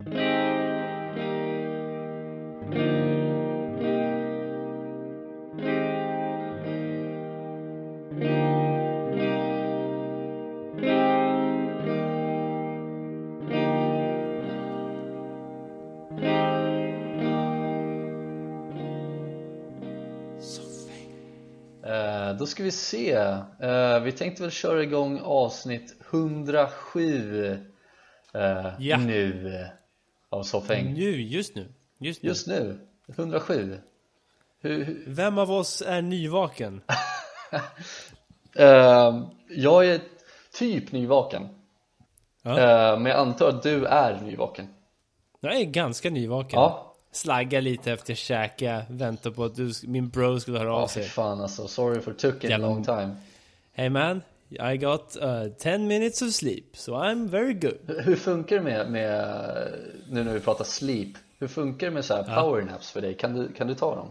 Eh, Då ska vi se, Eh, vi tänkte väl köra igång avsnitt 107 eh, Ja. nu av Soffhäng Nu, just nu. Just nu. Just nu, 107 hur, hur, Vem av oss är nyvaken? eh, Jag är typ nyvaken Ja. eh, Men jag antar att du är nyvaken Jag är ganska nyvaken. Ja, Slaggar lite efter käka, väntar på att du, min bro skulle höra ja av för sig. fan alltså, sorry for took a Jävla- long time Hey man, I got uh, 10 minutes of sleep, so I'm very good. Hur funkar det med, med nu när vi pratar sleep Hur funkar det med så här powernaps för dig? Kan du, kan du ta dem?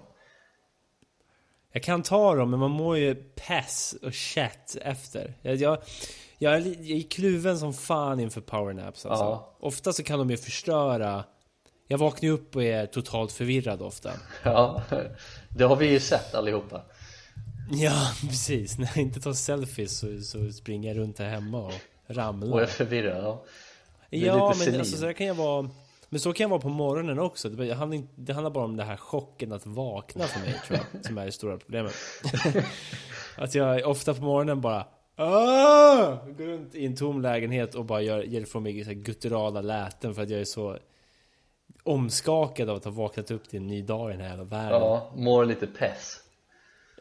Jag kan ta dem, men man mår ju pass och chat efter. Jag, jag, jag, är, kluven som fan inför powernaps alltså. Ja. Ofta så kan de ju förstöra. Jag vaknar upp och är totalt förvirrad ofta. Ja, det har vi ju sett allihopa Ja, precis. När jag inte tar selfies så, så springer jag runt här hemma och ramlar. och är förvirrad ja. ja, men alltså, så kan jag vara. Men så kan jag vara på morgonen också. Det, handlar, inte- det handlar bara om det här chocken att vakna för mig, tror jag, som är det stora problemet. att jag ofta på morgonen bara Åh! Går runt i en tom lägenhet och bara gör, ger ifrån mig så här gutturala läten för att jag är så omskakad av att ha vaknat upp till en ny dag i den här världen. Ja, Ja, mår lite pess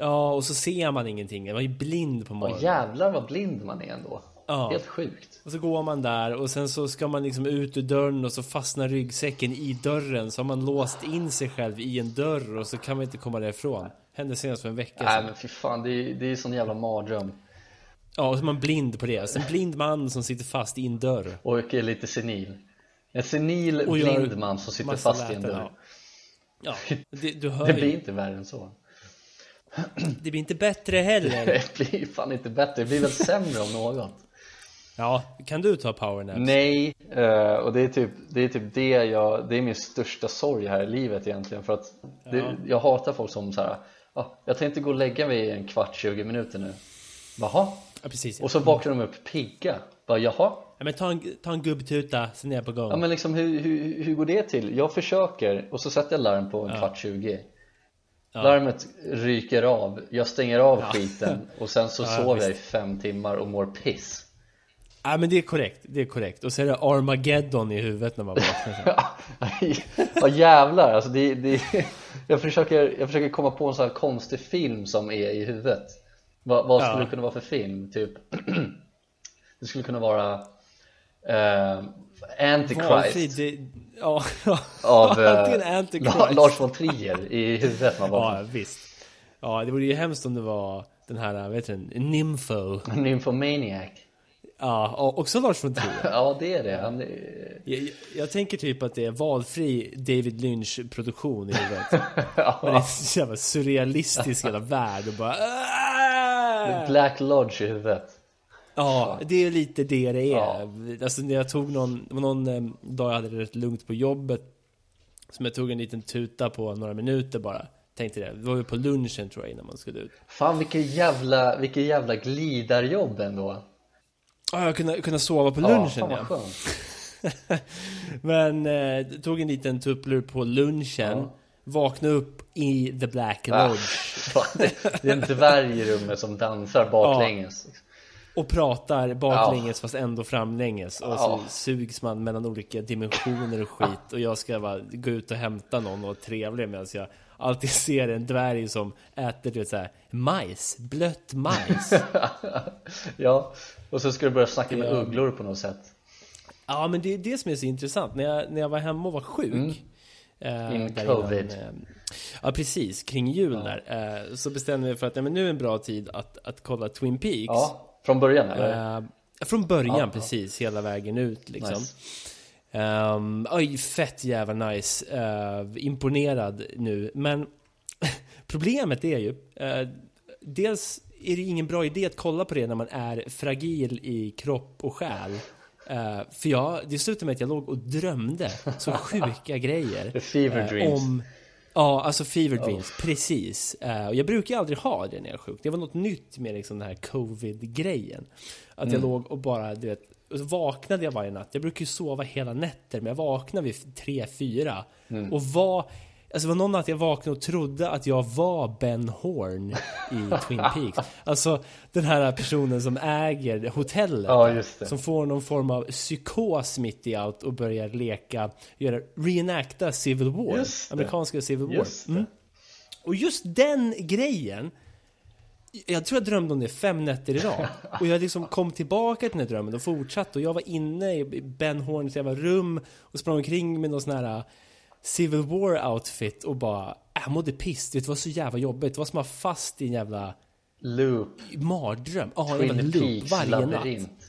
och så ser man ingenting. Man är blind på Åh morgonen. jävlar vad blind man är ändå Ja. Helt sjukt Och så går man där och sen så ska man liksom ut ur dörren och så fastnar ryggsäcken i dörren så har man låst in sig själv i en dörr och så kan man inte komma därifrån. Hände senast för en vecka Nej sedan. men fy fan, det är, det är sån jävla mardröm Ja, och så är man blind på det. Så en blind man som sitter fast i en dörr. Och är lite senil En senil blind man som sitter fast i en dörr Ja, ja det, du hör Det ju. blir inte värre än så Det blir inte bättre heller. Det blir fan inte bättre, det blir väl sämre om något Ja, kan du ta powernaps? Nej, eh, och det är typ det, är typ det jag, det är min största sorg här i livet egentligen för att det, Ja. jag hatar folk som så här, ah, jag tänkte gå och lägga mig i en kvart, 20 minuter nu Jaha? Ja, precis. Och så vaknar de upp pigga, bara jaha? Ja, men ta en, ta en gubbtuta, sen är jag på gång. Ja men liksom hur, hur, hur går det till? Jag försöker och så sätter jag larm på en kvart, 20 Larmet ryker av, jag stänger av skiten och sen så sover jag i fem timmar och mår piss Ja, men det är korrekt. Det är korrekt. Och så är det Armageddon i huvudet när man vaknar. Ja jävlar, alltså det, det, jag, försöker, jag försöker komma på en sån här konstig film som är i huvudet Vad, vad skulle Ja. det kunna vara för film? Typ Det skulle kunna vara eh, Antichrist ja, av. La- Lars von Trier i huvudet man Ja, bara visst. Ja, det vore ju hemskt om det var den här, vet du, Nympho. Nymphomaniac Ja, också Lars von Trier. Ja det är det, han är, Jag, jag, tänker typ att det är valfri David Lynch-produktion i huvudet. Men det är så jävla surrealistisk jävla värld och bara... Black Lodge i huvudet Ja, det är lite det det är. Ja. Alltså när jag tog någon, någon eh, dag jag hade det rätt lugnt på jobbet. Som jag tog en liten tuta på några minuter bara. Tänkte det, det var ju på lunchen tror jag innan man skulle ut. Fan vilket jävla, vilket jävla glidarjobb ändå Ja, jag kunde, kunde sova på Ja, lunchen fan ja. vad skönt Men eh, tog en liten tupplur på lunchen. Vaknade upp i the black Ah. lodge. Fan, det, det är en dvärg i rummet som dansar baklänges Och pratar baklänges fast ändå framlänges. Och så Ja. sugs man mellan olika dimensioner och skit. Och jag ska bara gå ut och hämta någon och vara trevlig medan jag alltid ser en dvärg som äter du vet, så här, majs, blött majs. Ja, och så ska du börja snacka med Ja. ugglor på något sätt ja men det är det som är så intressant. När jag, när jag var hemma och var sjuk. eh, In där covid. innan, eh, ja precis, kring jul där. Eh, så bestämde vi för att ja, men nu är en bra tid att, att kolla Twin Peaks. Ja, från början eller? Eh, från början Ja, ja. precis, hela vägen ut liksom. Nice. Ehm, oj, fett jävla nice. Eh, imponerad nu. Men problemet är ju, eh, dels är det ingen bra idé att kolla på det när man är fragil i kropp och själ. Uh, för jag, det slutade med att jag låg och drömde så sjuka grejer. Uh. Om, ja, alltså fever dreams, oh. precis. Uh, och jag brukar aldrig ha det när jag är sjuk. Det var något nytt med liksom den här covid-grejen. Att mm. jag låg och bara, du vet, och så vaknade jag varje natt. Jag brukar ju sova hela nätter, men jag vaknade vid tre fyra mm. och var Alltså det var någon natt jag vaknade och trodde att jag var Ben Horn i Twin Peaks. Alltså den här personen som äger hotellet. Ja, som får någon form av psykos mitt i allt och börjar leka, göra, reenacta Civil War. Amerikanska Civil War. Mm. Och just den grejen jag tror jag drömde om det fem nätter i rad. Och jag liksom kom tillbaka till den här drömmen och fortsatte. Och jag var inne i Ben Horns jävla rum och sprang omkring med någon sån här Civil War outfit och bara, jag mådde piss. Det var så jävla jobbigt. Det var som att vara fast i en jävla loop. Mardröm. Ja, Twin en loop varje labyrint. natt.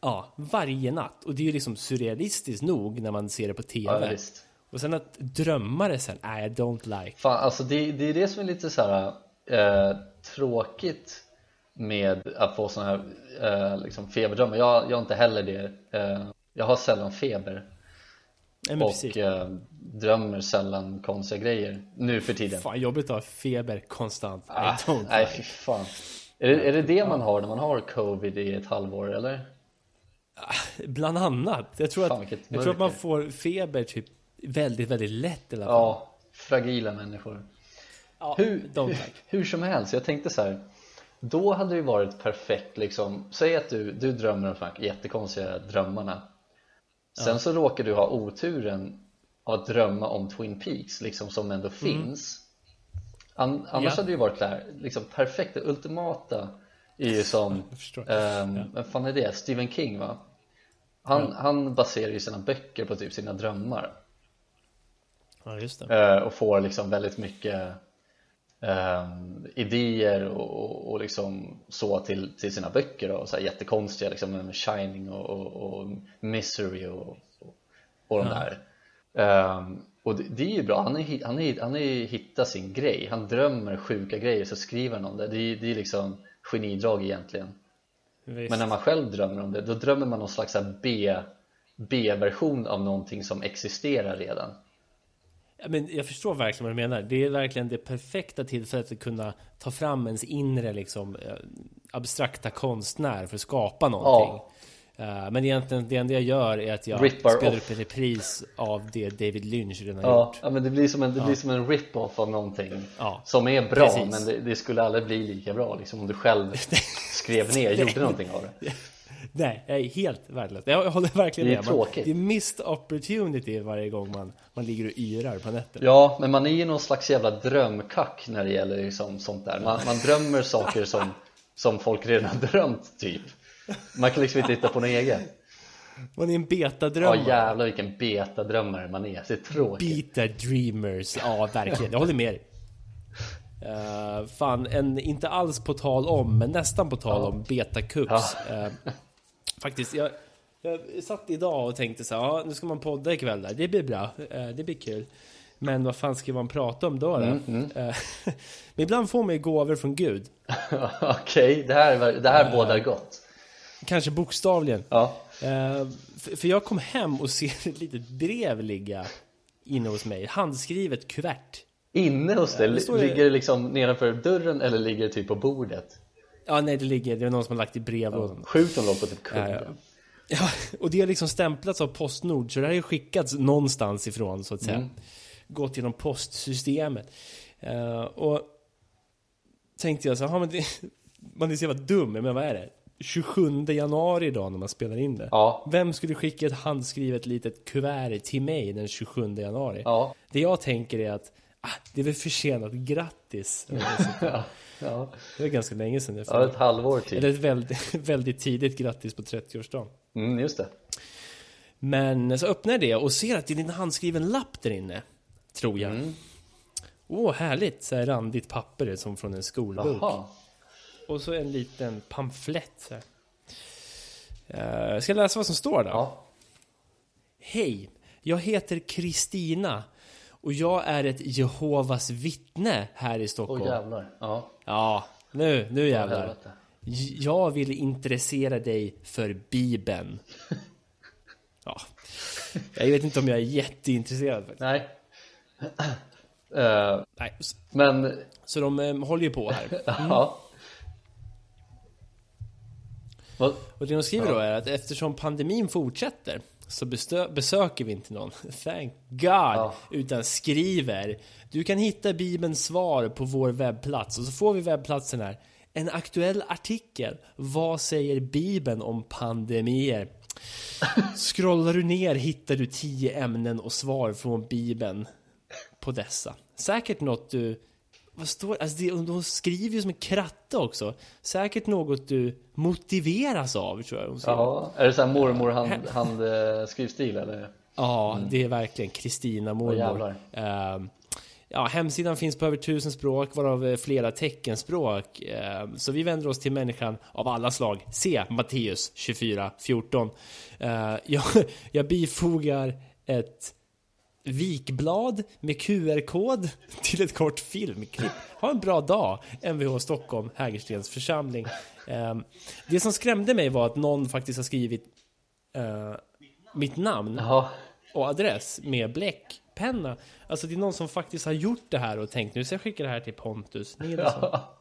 Ja, varje natt. Och det är ju liksom surrealistiskt nog när man ser det på TV. Ja, och sen att drömma det sen, nej, I don't like. Fan, alltså det, det är det som är lite så här eh, tråkigt med att få sådana här eh, liksom feberdrömmar. Jag, jag har inte heller det. Eh, jag har sällan feber. Ja, och eh, drömmer sällan konstiga grejer nu för tiden. Fan jobbigt att ha feber konstant. Ah, Nej fy fan. Är det, är det det man har när man har covid i ett halvår eller? Ah, bland annat. Jag tror, fan, att, jag tror att man får feber typ väldigt väldigt lätt i alla fall. Ja, fragila människor. Ja, hur, hur, hur, som helst, jag tänkte så här. Då hade det varit perfekt liksom. Säg att du, du drömmer om de jättekonstiga drömmarna Sen ja. så råkar du ha oturen att drömma om Twin Peaks liksom som ändå mm. finns An annars ja. hade det ju varit där, liksom perfekt, det ultimata är ju som, um, ja. vem fan är det? Stephen King va? Han, ja. han baserar ju sina böcker på typ sina drömmar Ja just det uh, Och får liksom väldigt mycket idéer och, och, liksom så till, till sina böcker då, och så här jättekonstiga liksom med Shining och, och, och Misery och, och, de där. Um, och det, det, är ju bra, han har han är, han är hittat sin grej, han drömmer sjuka grejer så skriver han om det, det är, det är liksom genidrag egentligen. Visst. Men när man själv drömmer om det, då drömmer man någon slags B B-version av någonting som existerar redan men jag förstår verkligen vad du menar. Det är verkligen det perfekta tillfället att kunna ta fram ens inre liksom, eh, abstrakta konstnär för att skapa någonting. Ja. Uh, men egentligen det enda jag gör är att jag Rippar spelar off. upp en repris av det David Lynch redan ja, gjort. Ja, men det blir som en, det ja. blir som en rip-off av någonting ja. som är bra, Precis. men det, det, skulle aldrig bli lika bra liksom, om du själv skrev ner, gjorde någonting av det. Nej, jag är helt värdelös. Jag håller verkligen med. Det är tråkigt. det är missed opportunity varje gång man, man ligger och yrar på nätter. Ja, men man är ju någon slags jävla drömkack när det gäller liksom sånt där. Man, man drömmer saker som, som folk redan har drömt, typ. Man kan liksom inte hitta på något eget. Man är en betadrömmare. Ja jävlar vilken betadrömmare man är. Det är tråkigt. Beta dreamers. Ja verkligen. Jag håller med dig. Uh, fan, en, inte alls på tal om, men nästan på tal ja. om betakux. Ja. Uh, Faktiskt, jag, jag satt idag och tänkte så här, ja, nu ska man podda ikväll där. Det blir bra, eh, det blir kul. Men vad fan ska man prata om då? då? Mm, mm. Eh, men ibland får man ju gåvor från Gud. Okej, okay, det här, det här uh, bådar gott. Kanske bokstavligen. Ja. Uh, för, för jag kom hem och ser ett litet brev ligga inne hos mig. Handskrivet kuvert. Inne hos dig? Det ligger det liksom nedanför dörren eller ligger det typ på bordet? Ja, nej det ligger, det är någon som har lagt i brevlådan. Ja, sjukt om låg på typ kudden. Ja, och det har liksom stämplats av Postnord, så det har ju skickats någonstans ifrån så att säga. Mm. Gått genom postsystemet. Uh, och tänkte jag så här, men det, man är så jävla dum, men vad är det? 27 januari idag när man spelar in det. Ja. Vem skulle skicka ett handskrivet litet kuvert till mig den 27 januari? Ja. Det jag tänker är att ah, det är väl försenat, grattis. ja. Ja. Det var ganska länge sedan. Ja, ett halvår till. Eller ett väldigt, väldigt tidigt grattis på 30-årsdagen. Mm, just det. Men så öppnar jag det och ser att det är en handskriven lapp där inne. Tror jag. Mm. Åh, härligt! Så här randigt papper som från en skolbok. Aha. Och så en liten pamflett. Så här. Uh, ska jag läsa vad som står då? Ja. Hej! Jag heter Kristina och jag är ett Jehovas vittne här i Stockholm. Åh jävlar. Ja. Ja, nu, nu jävlar. Jag vill intressera dig för Bibeln. Jag vet inte om jag är jätteintresserad faktiskt. Nej. uh, Nej. Men... Så de um, håller ju på här. Mm. ja. Och det de skriver ja. då är att eftersom pandemin fortsätter så besöker vi inte någon, thank God, ja. utan skriver. Du kan hitta Bibelns svar på vår webbplats och så får vi webbplatsen här. En aktuell artikel. Vad säger Bibeln om pandemier? Scrollar du ner hittar du tio ämnen och svar från Bibeln på dessa. Säkert något du vad står alltså det? Hon skriver ju som en kratta också. Säkert något du motiveras av, tror jag hon säger. Ja, är det så här mormor hand, handskrivstil eller? Ja, mm. det är verkligen Kristina mormor. Oh, ja, hemsidan finns på över tusen språk, varav eh, flera teckenspråk. Uh, så vi vänder oss till människan av alla slag. Se Matteus 24, 14. Uh, jag, jag bifogar ett vikblad med QR-kod till ett kort filmklipp. Ha en bra dag, Mvh Stockholm, Hägerstens församling. Um, det som skrämde mig var att någon faktiskt har skrivit uh, mitt namn och adress med bläckpenna. Alltså det är någon som faktiskt har gjort det här och tänkt nu ska jag skicka det här till Pontus Nilsson. Ja.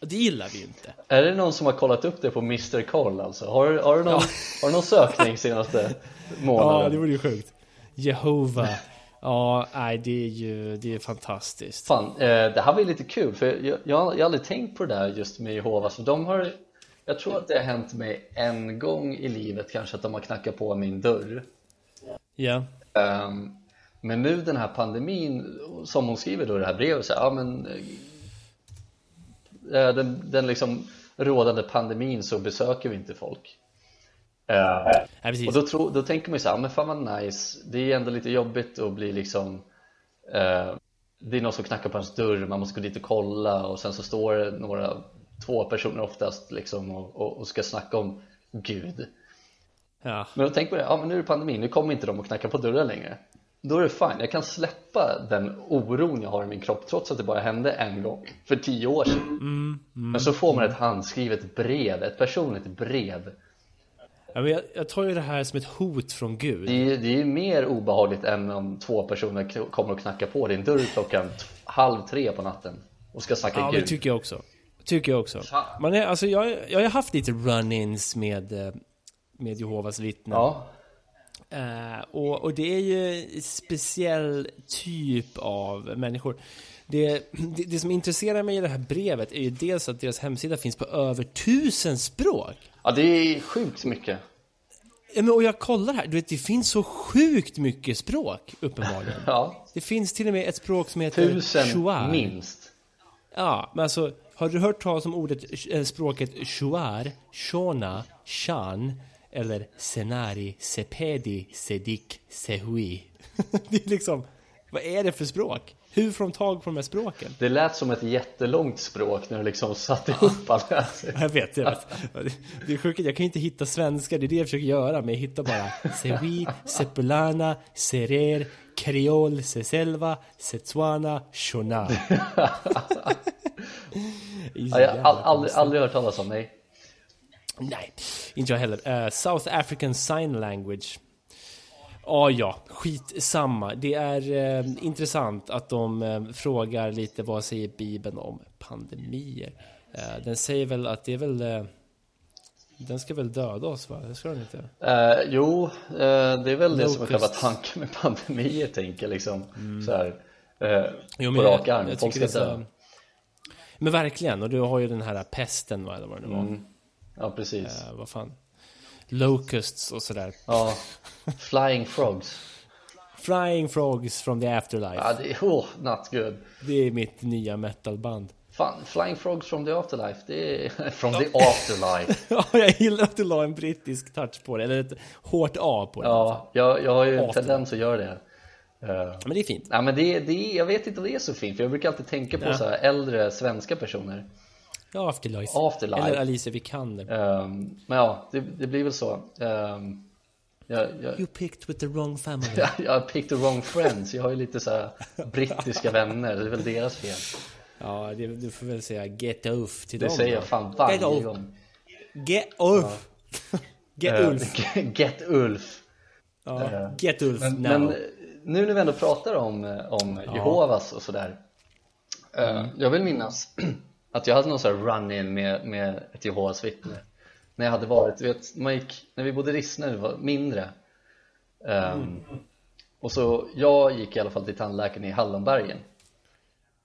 Det gillar vi ju inte. Är det någon som har kollat upp det på Mr. Koll alltså? Har, har, du, någon, ja. har du någon sökning senaste månaden? Ja, det vore ju sjukt. Jehova. Ja, nej, det är ju det är fantastiskt. Fan, eh, det här var ju lite kul för jag, jag, jag har aldrig tänkt på det där just med Jehova. Så de har, jag tror att det har hänt mig en gång i livet kanske att de har knackat på min dörr. Ja. Um, men nu den här pandemin, som hon skriver då i det här brevet, så ja men äh, den, den liksom rådande pandemin så besöker vi inte folk. Uh, och då, tro, då tänker man ju så här, men fan vad nice. Det är ändå lite jobbigt att bli liksom uh, Det är någon som knackar på ens dörr, man måste gå dit och kolla och sen så står det några, två personer oftast liksom och, och, och ska snacka om Gud. Ja. Men då tänker man, ja men nu är det pandemin, nu kommer inte de att knacka på dörren längre. Då är det fine, jag kan släppa den oron jag har i min kropp trots att det bara hände en gång för tio år sedan. Mm, mm, Men så får man ett handskrivet brev, ett personligt brev Ja, men jag, jag tar ju det här som ett hot från Gud. Det är, det är ju mer obehagligt än om två personer kommer och knackar på din dörr klockan halv tre på natten och ska snacka ja, Gud. Ja, det tycker jag också. Tycker jag också. Man är, alltså, jag, jag har haft lite run-ins med, eh, med Jehovas vittnen. Ja. Uh, och, och det är ju en speciell typ av människor. Det, det, det, som intresserar mig i det här brevet är ju dels att deras hemsida finns på över tusen språk. Ja, det är sjukt mycket. Ja, men och jag kollar här, du vet, det finns så sjukt mycket språk, uppenbarligen. ja. Det finns till och med ett språk som heter Tusen shuar. minst. Ja, men alltså, har du hört talas om ordet, äh, språket shuar, shona, shan eller senari, sepedi, sedik, sehui? det är liksom, vad är det för språk? Hur får de tag på de här språken? Det lät som ett jättelångt språk när du liksom satte ihop alla Jag vet, jag vet. Det är sjukt, jag kan inte hitta svenska, det är det jag försöker göra Men jag hittar bara Sewi, Sepulana, Serer, Creol, Seselva, Setswana, Shona. Ja, Jag har aldrig, aldrig hört talas om, nej. Nej, inte jag heller. Uh, South African Sign Language Ja, ja, skitsamma. Det är eh, intressant att de eh, frågar lite vad säger Bibeln om pandemier. Eh, den säger väl att det är väl eh, den ska väl döda oss va? Det ska den inte? Uh, jo, uh, det är väl Locust. det som är själva tanken med pandemier tänker liksom mm. så här, jo, på rak arm. Folk ska dö. Men verkligen, och du har ju den här pesten va, eller vad det var. Mm. Ja, precis. vad fan. Locusts och sådär. Ja, Flying Frogs. Flying Frogs from the Afterlife. Ja, det är, oh, not good. Det är mitt nya metalband. Fan, Flying Frogs from the Afterlife, det är from the Afterlife. ja, jag gillar att du la en brittisk touch på det, eller ett hårt A på det. Ja, jag, jag har ju en tendens att göra det. Uh, men det är fint. Ja, men det, det, jag vet inte om det är så fint, för jag brukar alltid tänka på ja. så här äldre svenska personer. Ja, Afterlife. Afterlife. Eller Alicia Vikander. Um, men ja, det, det, blir väl så. Um, jag, jag, you picked with the wrong family. jag, jag picked the wrong friends. Jag har ju lite så här brittiska vänner. Det är väl deras fel. Ja, det, du får väl säga get off till det dem. Det säger jag fan varje get gång. Get off. Ja. get Ulf. get Ulf. Ja, get Ulf men, now. Men nu när vi ändå pratar om, om ja. Jehovas och sådär. Uh, jag vill minnas att jag hade någon sån här run-in med, med ett Jehovas vittne. När jag hade varit, vet, man gick, när vi bodde i Rissne, det var mindre. Um, mm. Och så, jag gick i alla fall till tandläkaren i Hallonbergen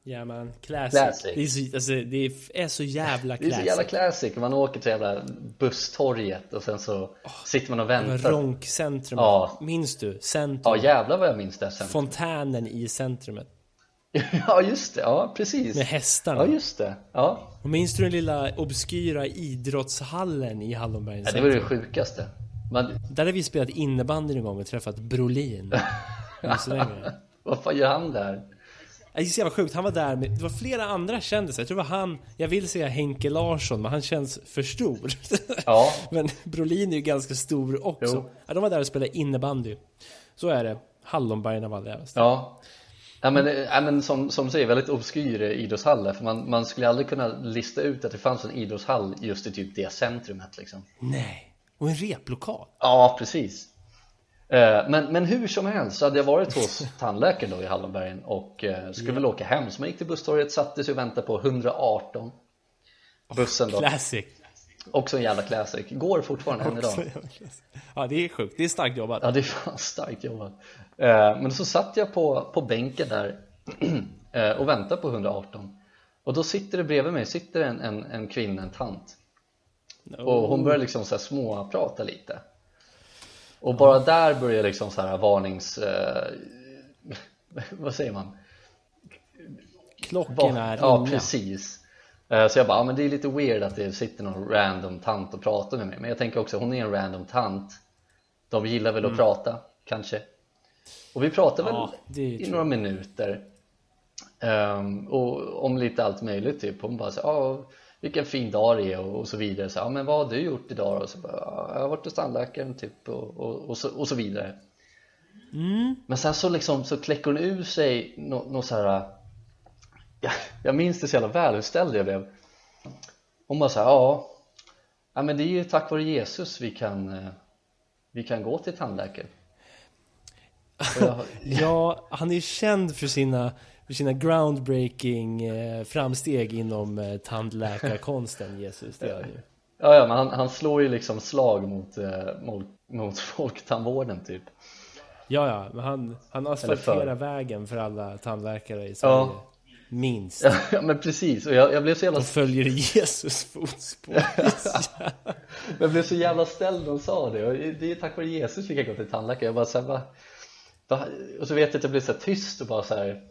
Ja man, classic. classic. Det, är så, alltså, det är så jävla classic. Det är så jävla classic. Man åker till jävla busstorget och sen så oh, sitter man och väntar. Ronkcentrum. Ja. Minns du? Centrum. Ja jävlar vad jag minns det. Centrum. Fontänen i centrumet. ja just det, ja precis. Med hästarna. Ja just det. Ja. Och minns du den lilla obskyra idrottshallen i Hallonbergens Ja det var det sjukaste. Man... Där har vi spelat innebandy en gång och träffat Brolin. Vad fan gör han där? Det är så jävla sjukt, han var där med, det var flera andra kändisar, jag tror det var han, jag vill säga Henke Larsson, men han känns för stor. Ja. men Brolin är ju ganska stor också. Ja, de var där och spelade innebandy. Så är det. Hallonbergen av alla Ja. Ja men, ja, men som, som du säger, väldigt obskyr idrottshall för man, man skulle aldrig kunna lista ut att det fanns en idrottshall just i typ det centrumet liksom. Nej, och en replokal. Ja, precis. Eh, men, men hur som helst så hade jag varit hos tandläkaren då i Hallonbergen och eh, skulle väl åka hem så man gick till busstorget, satte sig och väntade på 118 Bussen då Classic Också en jävla classic, går fortfarande än idag. Ja det är sjukt, det är starkt jobbat. Ja det är fan starkt jobbat. Eh, Men så satt jag på, på bänken där och väntade på 118 Och då sitter det bredvid mig, sitter en, en, en kvinna, en tant. Och hon börjar liksom så här småprata lite. Och bara där börjar liksom så här varnings... Eh, vad säger man? Klockorna är Ja, precis. eh, Så jag bara, ja, men det är lite weird att det sitter någon random tant och pratar med mig. Men jag tänker också, hon är en random tant. De gillar väl mm. att prata, kanske. Och vi pratade ja, väl i några minuter. Um, Och om lite allt möjligt typ. Hon bara så, ja vilken fin dag det är och, så vidare. Så, ja men vad har du gjort idag? Och så bara, jag har varit hos tandläkaren typ och, och, och, så, och så vidare. Mm. men sen så liksom så kläcker hon ur sig något no, så här jag, jag minns det så jävla väl hur ställd jag blev hon bara såhär, ja ja men det är ju tack vare Jesus vi kan eh, vi kan gå till tandläkaren jag, ja, han är ju känd för sina för sina groundbreaking eh, framsteg inom eh, tandläkarkonsten, Jesus. Det är ju. Ja, ja, men han, han slår ju liksom slag mot, eh, mot, mot folktandvården typ. Ja, ja, men han, han asfalterar vägen för alla tandläkare i Sverige. Ja. Minst. Ja, men precis. Och jag, jag blev så jävla... De följer Jesus fotspår. jag blev så jävla ställd när de sa det. Och det är tack vare Jesus vi kan gå till tandläkare. Jag bara så här, va, va? Och så vet jag att jag blev så tyst och bara så här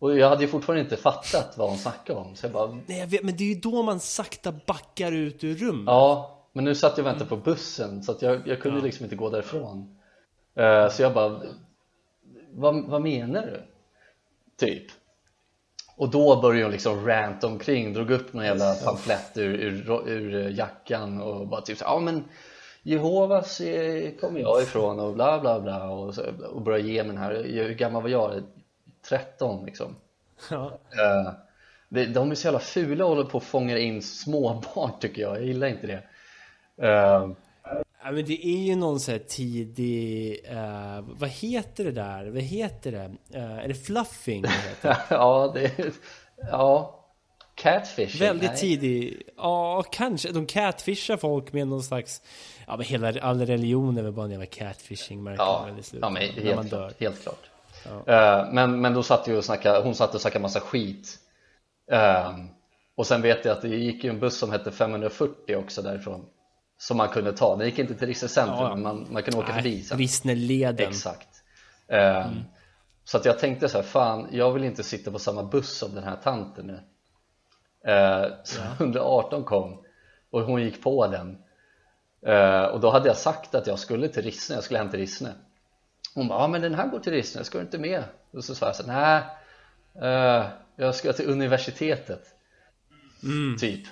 och jag hade ju fortfarande inte fattat vad hon snackade om så jag bara Nej jag vet, men det är ju då man sakta backar ut ur rummet Ja, men nu satt jag och väntade på bussen så att jag, jag kunde ja. liksom inte gå därifrån uh, Så jag bara vad, vad menar du? Typ och då började hon liksom rant omkring, drog upp någon jävla pamflett ur, ur, ur jackan och bara typ så ja men Jehovas kommer jag ifrån och bla bla bla. Och, så, och började ge mig den här, hur gammal var jag? 13 liksom. Ja. uh, de är så jävla fula och håller på att fånga in småbarn tycker jag, jag gillar inte det. Uh, Ja, men det är ju någon sån här tidig, uh, vad heter det där? Vad heter det? Uh, är det fluffing? Det ja, det är, ja Catfishing? Väldigt nej. tidig, ja kanske, de catfishar folk med någon slags Ja men hela, all religion är väl bara en jävla catfishing märker ja, man Ja men helt, klart, helt klart Ja. Uh, men, men då satt ju och snackade, hon satt och snackade massa skit Och sen vet jag att det gick ju en buss som hette 540 också därifrån Som man kunde ta, den gick inte till Rissne centrum ja. men man, man kunde åka Nej, förbi sen Rissneleden Exakt uh, mm. Så att jag tänkte så här, fan jag vill inte sitta på samma buss som den här tanten nu Så ja. 118 kom och hon gick på den Och då hade jag sagt att jag skulle till Rissne, jag skulle hem till Rissne hon bara, ja men den här går till Rissne, ska du inte med? Och så sa jag så nej uh, jag ska till universitetet mm. typ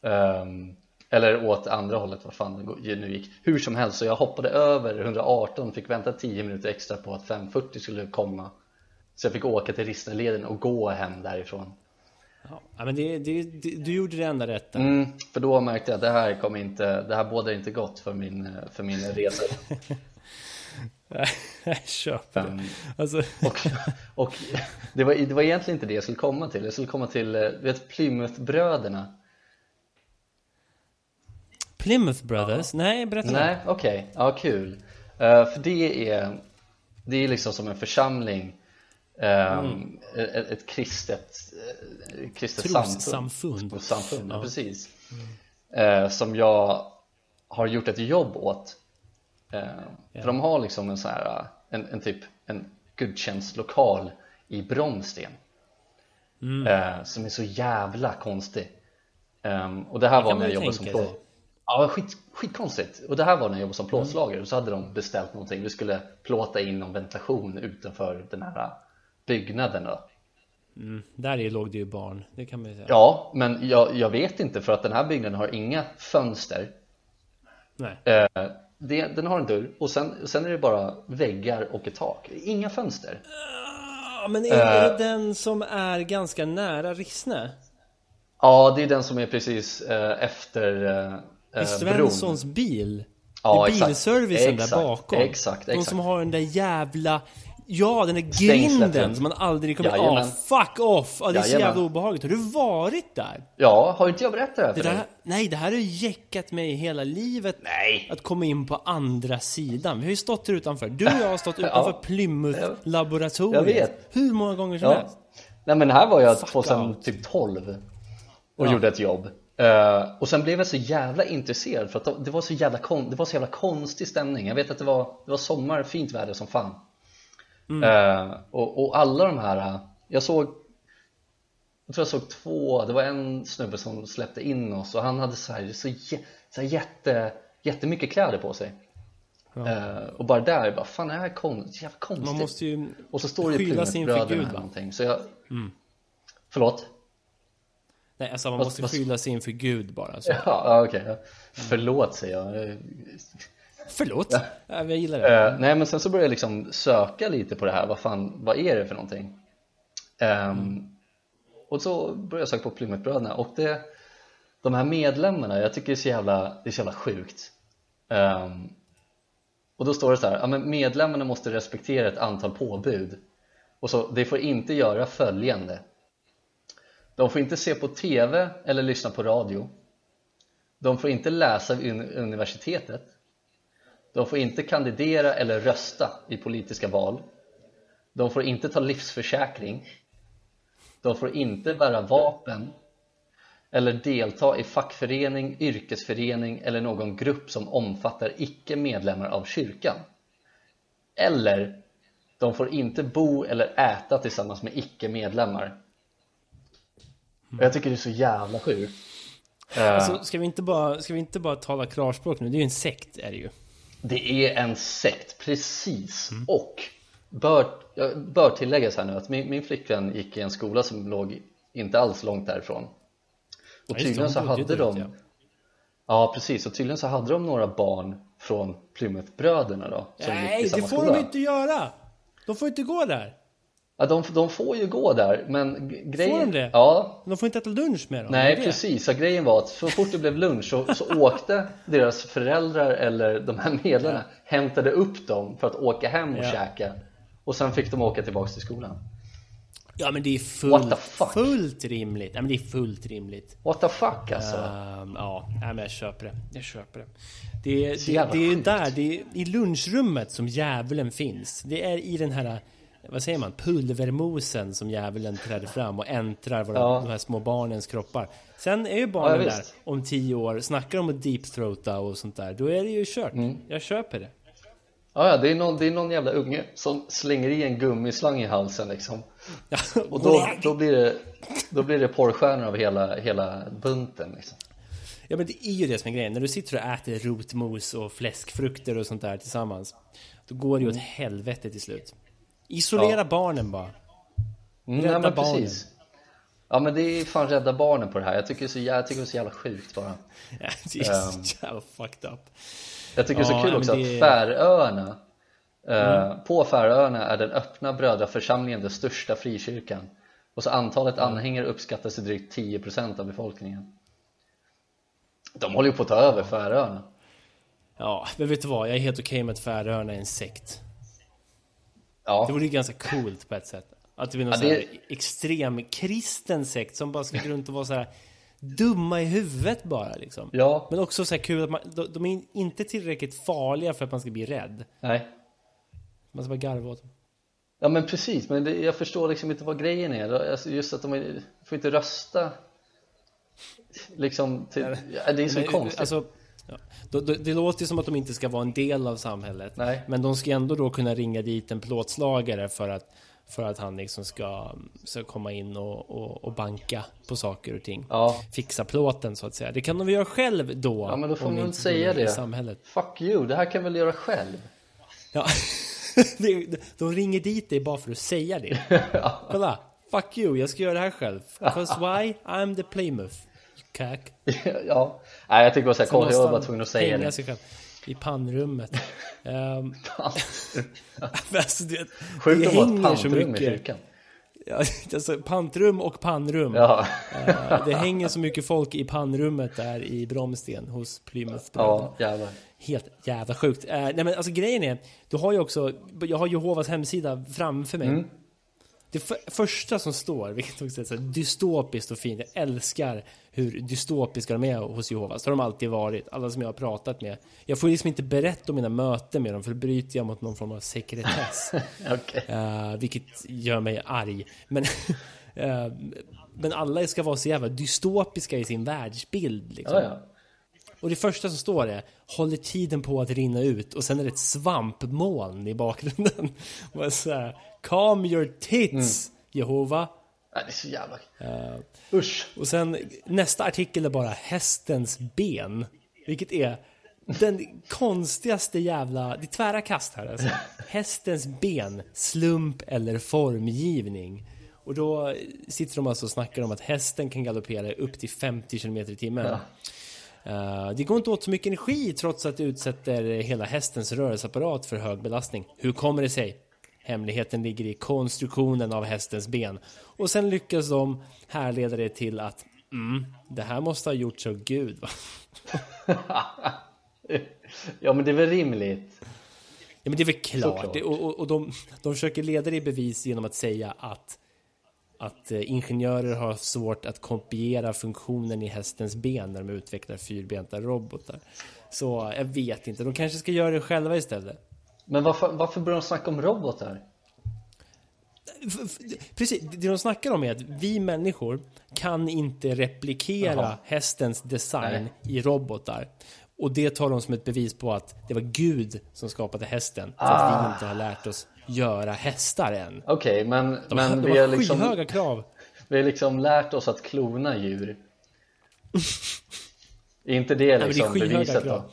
um, eller åt andra hållet, vad fan det nu gick. Hur som helst, så jag hoppade över 118 fick vänta 10 minuter extra på att 540 skulle komma. Så jag fick åka till Rissneleden och gå hem därifrån. Ja, men det, det, det, du gjorde det enda rätta. Mm, För då märkte jag att det här kommer inte, det här bådar inte gott för min, för min resa. Jag köper det. Alltså, Och, och det, var, det var egentligen inte det jag skulle komma till. Jag skulle komma till, eh, du vet Plymouth-bröderna Plymouth Brothers? Nej, berätta Nej, okej, ja kul. Eh, För det är, det är liksom som en församling um, ett, ett kristet, eh, kristet Trossamfund. samfund, samfund ja. precis. Eh, Som jag har gjort ett jobb åt. Eh, För de har liksom en sån här, en, en typ en gudstjänstlokal i Bromsten Mm. Som är så jävla konstig. Ehm, Och det här var kan när jag jobbade som plåt Ja, skit, skitkonstigt. Och det här var när jag jobbade som plåtslagare. Och så hade de beställt någonting. Vi skulle plåta in någon ventilation utanför den här byggnaden Mm, där i låg det ju barn, det kan man ju säga. Ja, men jag, jag vet inte för att den här byggnaden har inga fönster. Nej. eh, det, Den har en dörr. Och sen, sen är det bara väggar och ett tak. Inga fönster. Ja, men är Eh. det den som är ganska nära Rissne? Ja, det är den som är precis eh, efter eh, Svenssons bil? Ja, I bilservicen Exakt, där bakom? exakt, De exakt. som har den där jävla Ja, den där grinden ja. som man aldrig kommer... Ja, Jajamän. fuck off! Ja, det är så jävla obehagligt. Har du varit där? Ja, har inte jag berättat det här Det för dig? där, nej, det här har jäckat mig hela livet. Nej! Att komma in på andra sidan. Vi har ju stått här utanför. Du och jag har stått utanför Plymouth-laboratoriet. Jag vet. Hur många gånger som Ja. helst. Nej men här var jag Fuck 2012 och Ja. gjorde ett jobb Eh, Och sen blev jag så jävla intresserad för att det var så jävla, kon- det var så jävla konstig stämning. Jag vet att det var, det var sommar, fint väder som fan. Eh, och, och alla de här, eh, jag såg Jag tror jag såg två, det var en snubbe som släppte in oss och han hade så här, så, så här jätte, jättemycket kläder på sig. Eh, Och bara där, bara fan det här är jävla konstigt. Man måste ju och så står det ju sin figur eller någonting. Så jag Förlåt? Nej, alltså man måste vad- skyla sin för Gud bara. Så. Ja, okej ja. Förlåt säger jag Förlåt? Ja. jag gillar det. Eh, Nej men sen så började jag liksom söka lite på det här, vad fan, vad är det för någonting? Ehm, Och så började jag söka på Plymouthbröderna och det De här medlemmarna, jag tycker det är så jävla, det är så jävla sjukt Ehm, Och då står det så här, ja men medlemmarna måste respektera ett antal påbud Och så, de får inte göra följande de får inte se på TV eller lyssna på radio. De får inte läsa vid universitetet. De får inte kandidera eller rösta i politiska val. De får inte ta livsförsäkring. De får inte bära vapen eller delta i fackförening, yrkesförening eller någon grupp som omfattar icke-medlemmar av kyrkan. Eller de får inte bo eller äta tillsammans med icke-medlemmar. Och Jag tycker det är så jävla sjukt Eh, Alltså, ska vi, inte bara, ska vi inte bara tala klarspråk nu? Det är ju en sekt, är det ju. Det är en sekt, precis. Och bör, bör tilläggas här nu att min, min flickvän gick i en skola som låg inte alls långt därifrån. Och Ja, tydligen så hade de Ja precis, och tydligen så hade de några barn från Plymouthbröderna då som gick i Nej, samma det får skola. de inte göra! De får inte gå där! Ja, de, de får ju gå där, men grejen... Får de det? Ja, De får inte äta lunch med dem. Nej det det. precis, så grejen var att så fort det blev lunch så, så åkte deras föräldrar eller de här medlarna hämtade upp dem för att åka hem och Ja. käka och sen fick de åka tillbaks till skolan Ja men det är fullt, fullt rimligt. Ja men det är fullt rimligt. What the fuck alltså? Ehm, ja, nej, men jag köper det. Jag köper det. Det, det, jävla det är där, det är i lunchrummet som djävulen finns. Det är i den här, vad säger man, pulvermosen som djävulen träder fram och äntrar våra, Ja. de här små barnens kroppar. Sen är ju Ja, barnen där visst. om tio år, snackar om att deepthroata och sånt där. Då är det ju kört. Mm. Jag köper det. Ja, ja, det är, någon, det är någon jävla unge som slänger i en gummislang i halsen liksom Och då, då, blir, det, då blir det porrstjärnor av hela, hela bunten liksom Ja men det är ju det som är grejen. När du sitter och äter rotmos och fläskfrukter och sånt där tillsammans. Då går det ju åt helvete till slut. Isolera Mm. Ja. barnen bara. mm, Rädda nej, men barnen. precis Ja men det är fan rädda barnen på det här, jag tycker det är så, jag tycker det är så jävla sjukt bara Ja, det är Ehm. så jävla fucked up. Jag tycker det är Ja, så kul också det- Mm. att Färöarna eh, På Färöarna är den öppna brödraförsamlingen den största frikyrkan Och så antalet anhängare uppskattas till drygt 10% av befolkningen De håller ju på att ta över Färöarna Ja, men vet du vad? Jag är helt okej okay med att Färöarna är en sekt. Ja. Det vore ju ganska coolt på ett sätt. Att det blir någon ja, det... extrem kristen sekt som bara ska gå runt och vara så här dumma i huvudet bara liksom. Ja. Men också så här kul att man, de, är inte tillräckligt farliga för att man ska bli rädd. Nej. Man ska bara garva åt dem. Ja men precis, men det, jag förstår liksom inte vad grejen är. Alltså just att de är, får inte rösta liksom till, ja, det är så men, konstigt. Alltså, ja, det, det, det låter som att de inte ska vara en del av samhället. Nej. Men de ska ändå då kunna ringa dit en plåtslagare för att för att han liksom ska, ska komma in och, och, och, banka på saker och ting. Ja. Fixa plåten så att säga. Det kan de väl göra själv då. Ja men då får man väl säga det. Samhället. Fuck you, det här kan väl göra själv. Ja. de ringer dit dig bara för att säga det. Kolla, fuck you, jag ska göra det här själv. Cause why? I'm the Plymouth. Cack. ja, nej jag tycker bara såhär, konstigt, jag var bara tvungen att säga det. Sig själv. I pannrummet. um, alltså det, Sjukt det hänger pantrum så mycket. i kyrkan. Ja, alltså, pantrum och pannrum. Ja. uh, det hänger så mycket folk i pannrummet där i Bromsten hos Plymouth Ja, jävlar. Helt jävla sjukt. Uh, nej men alltså grejen är, du har ju också, jag har Jehovas hemsida framför mig. Mm. Det för, första som står, vilket också är så dystopiskt och fint, jag älskar hur dystopiska de är hos Jehovas. Det har de alltid varit, alla som jag har pratat med. Jag får liksom inte berätta om mina möten med dem, för då bryter jag mot någon form av sekretess. okay. uh, vilket gör mig arg. Men, uh, men alla ska vara så jävla dystopiska i sin världsbild. Liksom. Ja, ja. Och det första som står är Håller tiden på att rinna ut och sen är det ett svampmoln i bakgrunden. Och så här, Calm your tits, mm. Jehova. Det är så jävla... Uh, Usch. Och sen nästa artikel är bara hästens ben. Vilket är den konstigaste jävla... Det är tvära kast här alltså. Hästens ben, slump eller formgivning. Och då sitter de alltså och snackar om att hästen kan galoppera upp till 50 km i timmen. Ja. Uh, det går inte åt så mycket energi trots att det utsätter hela hästens rörelseapparat för hög belastning. Hur kommer det sig? Hemligheten ligger i konstruktionen av hästens ben. Och sen lyckas de härleda det till att mm, det här måste ha gjorts av Gud. Va? ja, men det är väl rimligt. Ja, men det är väl klart. Det, och, och, och de, de försöker leda det i bevis genom att säga att att eh, ingenjörer har svårt att kopiera funktionen i hästens ben när de utvecklar fyrbenta robotar. Så jag vet inte, de kanske ska göra det själva istället. Men varför, varför börjar de snacka om robotar? Precis, det de snackar om är att vi människor kan inte replikera Aha. hästens design Nej. i robotar. Och det tar de som ett bevis på att det var Gud som skapade hästen. För ah. att vi ah. inte har lärt oss göra hästar än. Okej, okay, men, de, men de vi har liksom, skyhöga krav. Vi har liksom lärt oss att klona djur. är inte det liksom Nej, det beviset krav. då?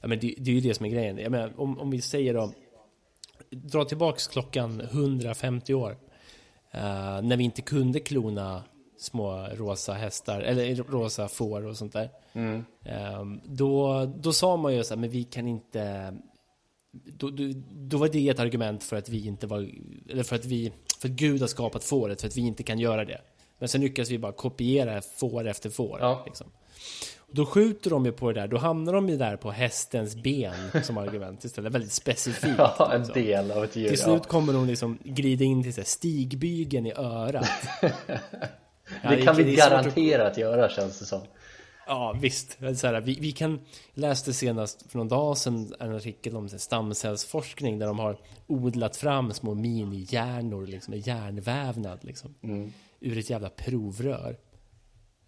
Ja men det, det, är ju det som är grejen. Jag menar, om, om vi säger då, dra tillbaks klockan 150 år. Uh, när vi inte kunde klona små rosa hästar, eller rosa får och sånt där. Mm. Um, då, då sa man ju så här, men vi kan inte då, då, då, var det ett argument för att vi inte var, eller för att vi, för att Gud har skapat fåret, för att vi inte kan göra det. Men sen lyckas vi bara kopiera får efter får. Ja. Liksom. Då skjuter de ju på det där, då hamnar de ju där på hästens ben som argument istället. Väldigt specifikt. Ja, en liksom. del av ett djur. Till slut kommer de liksom glida in till så här, stigbygeln i örat. det kan vi garantera att... att göra känns det som. Ja, visst. Så här, vi, vi kan läste senast för någon dag sedan en artikel om stamcellsforskning där de har odlat fram små minihjärnor liksom, med hjärnvävnad liksom, mm. ur ett jävla provrör.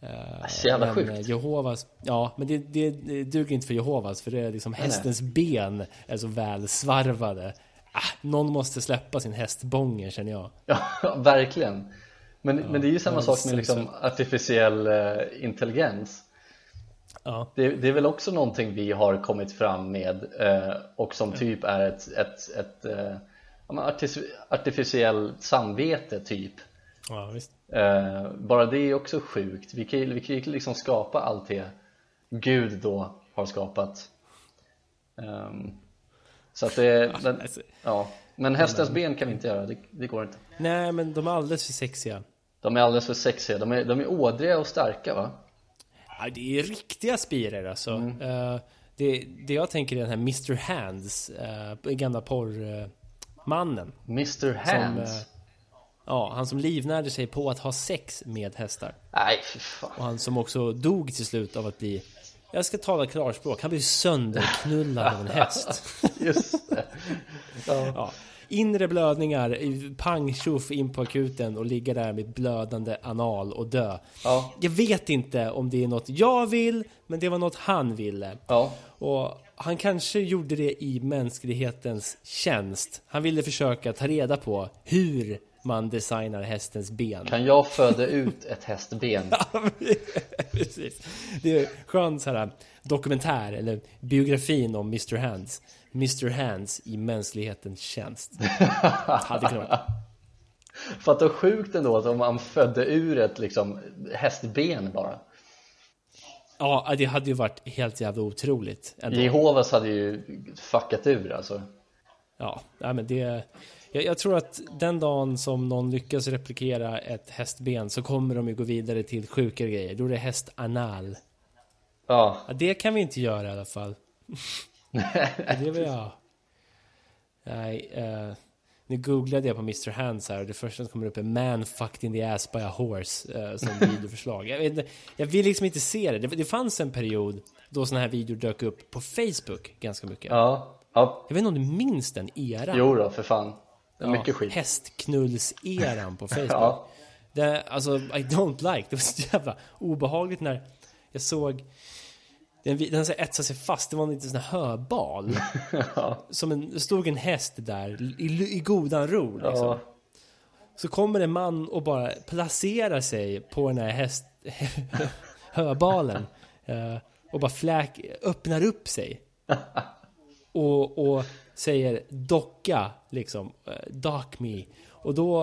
Uh, så jävla men, sjukt. Jehovas, ja, men det, det, det duger inte för Jehovas för det är liksom hästens nej. ben är så väl svarvade. Ah, någon måste släppa sin hästbånge känner jag. Ja, verkligen. Men, ja, men det är ju samma sak med liksom artificiell uh, intelligens. Ja. Det, det, är väl också någonting vi har kommit fram med uh, och som typ är ett, ett, ett, ett artificiellt samvete typ. Ja. Uh, bara det är också sjukt. Vi kan, vi kan liksom skapa allt det Gud då har skapat. Um, så att det, ja, den, alltså, ja. Men hästens ben kan vi inte göra, det, det, går inte. Nej, men de är alldeles för sexiga. De är alldeles för sexiga. De är, de är ådriga och starka va? Ja, det är riktiga spirer alltså. Mm. Uh, det, det jag tänker är den här Mr. Hands, eh, gamla porrmannen. Eh, Mr. Hands? Som, eh, ja, han som livnärde sig på att ha sex med hästar. Nej, fy fan. Och han som också dog till slut av att bli jag ska tala klarspråk, han blev sönderknullad av en häst. Just det. Ja. ja. Inre blödningar, pang tjoff in på akuten och ligga där med blödande anal och dö. Ja. Jag vet inte om det är något jag vill, men det var något han ville. Ja. Och han kanske gjorde det i mänsklighetens tjänst. Han ville försöka ta reda på hur man designar hästens ben. Kan jag föda ut ett hästben? ja, precis. Det är skön så här dokumentär eller biografin om Mr. Hands. Mr. Hands i mänsklighetens tjänst. Hade kunnat vara. Fatta sjukt ändå att om man födde ur ett liksom hästben bara. Ja, det hade ju varit helt jävla otroligt. Ändå. Jehovas hade ju fuckat ur alltså. Ja, men det... Jag, jag, tror att den dagen som någon lyckas replikera ett hästben så kommer de ju gå vidare till sjukare grejer. Då är det hästanal. Ja. ja. Det kan vi inte göra i alla fall. det vill jag. Nej, uh, nu googlade jag på Mr. Hands här och det första som kommer upp är Man fucked in the ass by a horse uh, som videoförslag. Jag, vet, jag vill liksom inte se det. det. Det fanns en period då sådana här videor dök upp på Facebook ganska mycket. Ja. ja. Jag vet inte om du minns den eran? Jo då, för fan. Ja, mycket skit. Hästknulls-eran på Facebook. ja. Det, alltså, I don't like. Det var så jävla obehagligt när jag såg den, den så etsade sig fast, det var en liten sån här höbal. ja. Som en, stod en häst där i, i godan ro liksom. Ja. Så kommer en man och bara placerar sig på den här häst, höbalen. Uh, och bara fläk, öppnar upp sig. och, och säger docka, liksom. Uh, dock me. Och då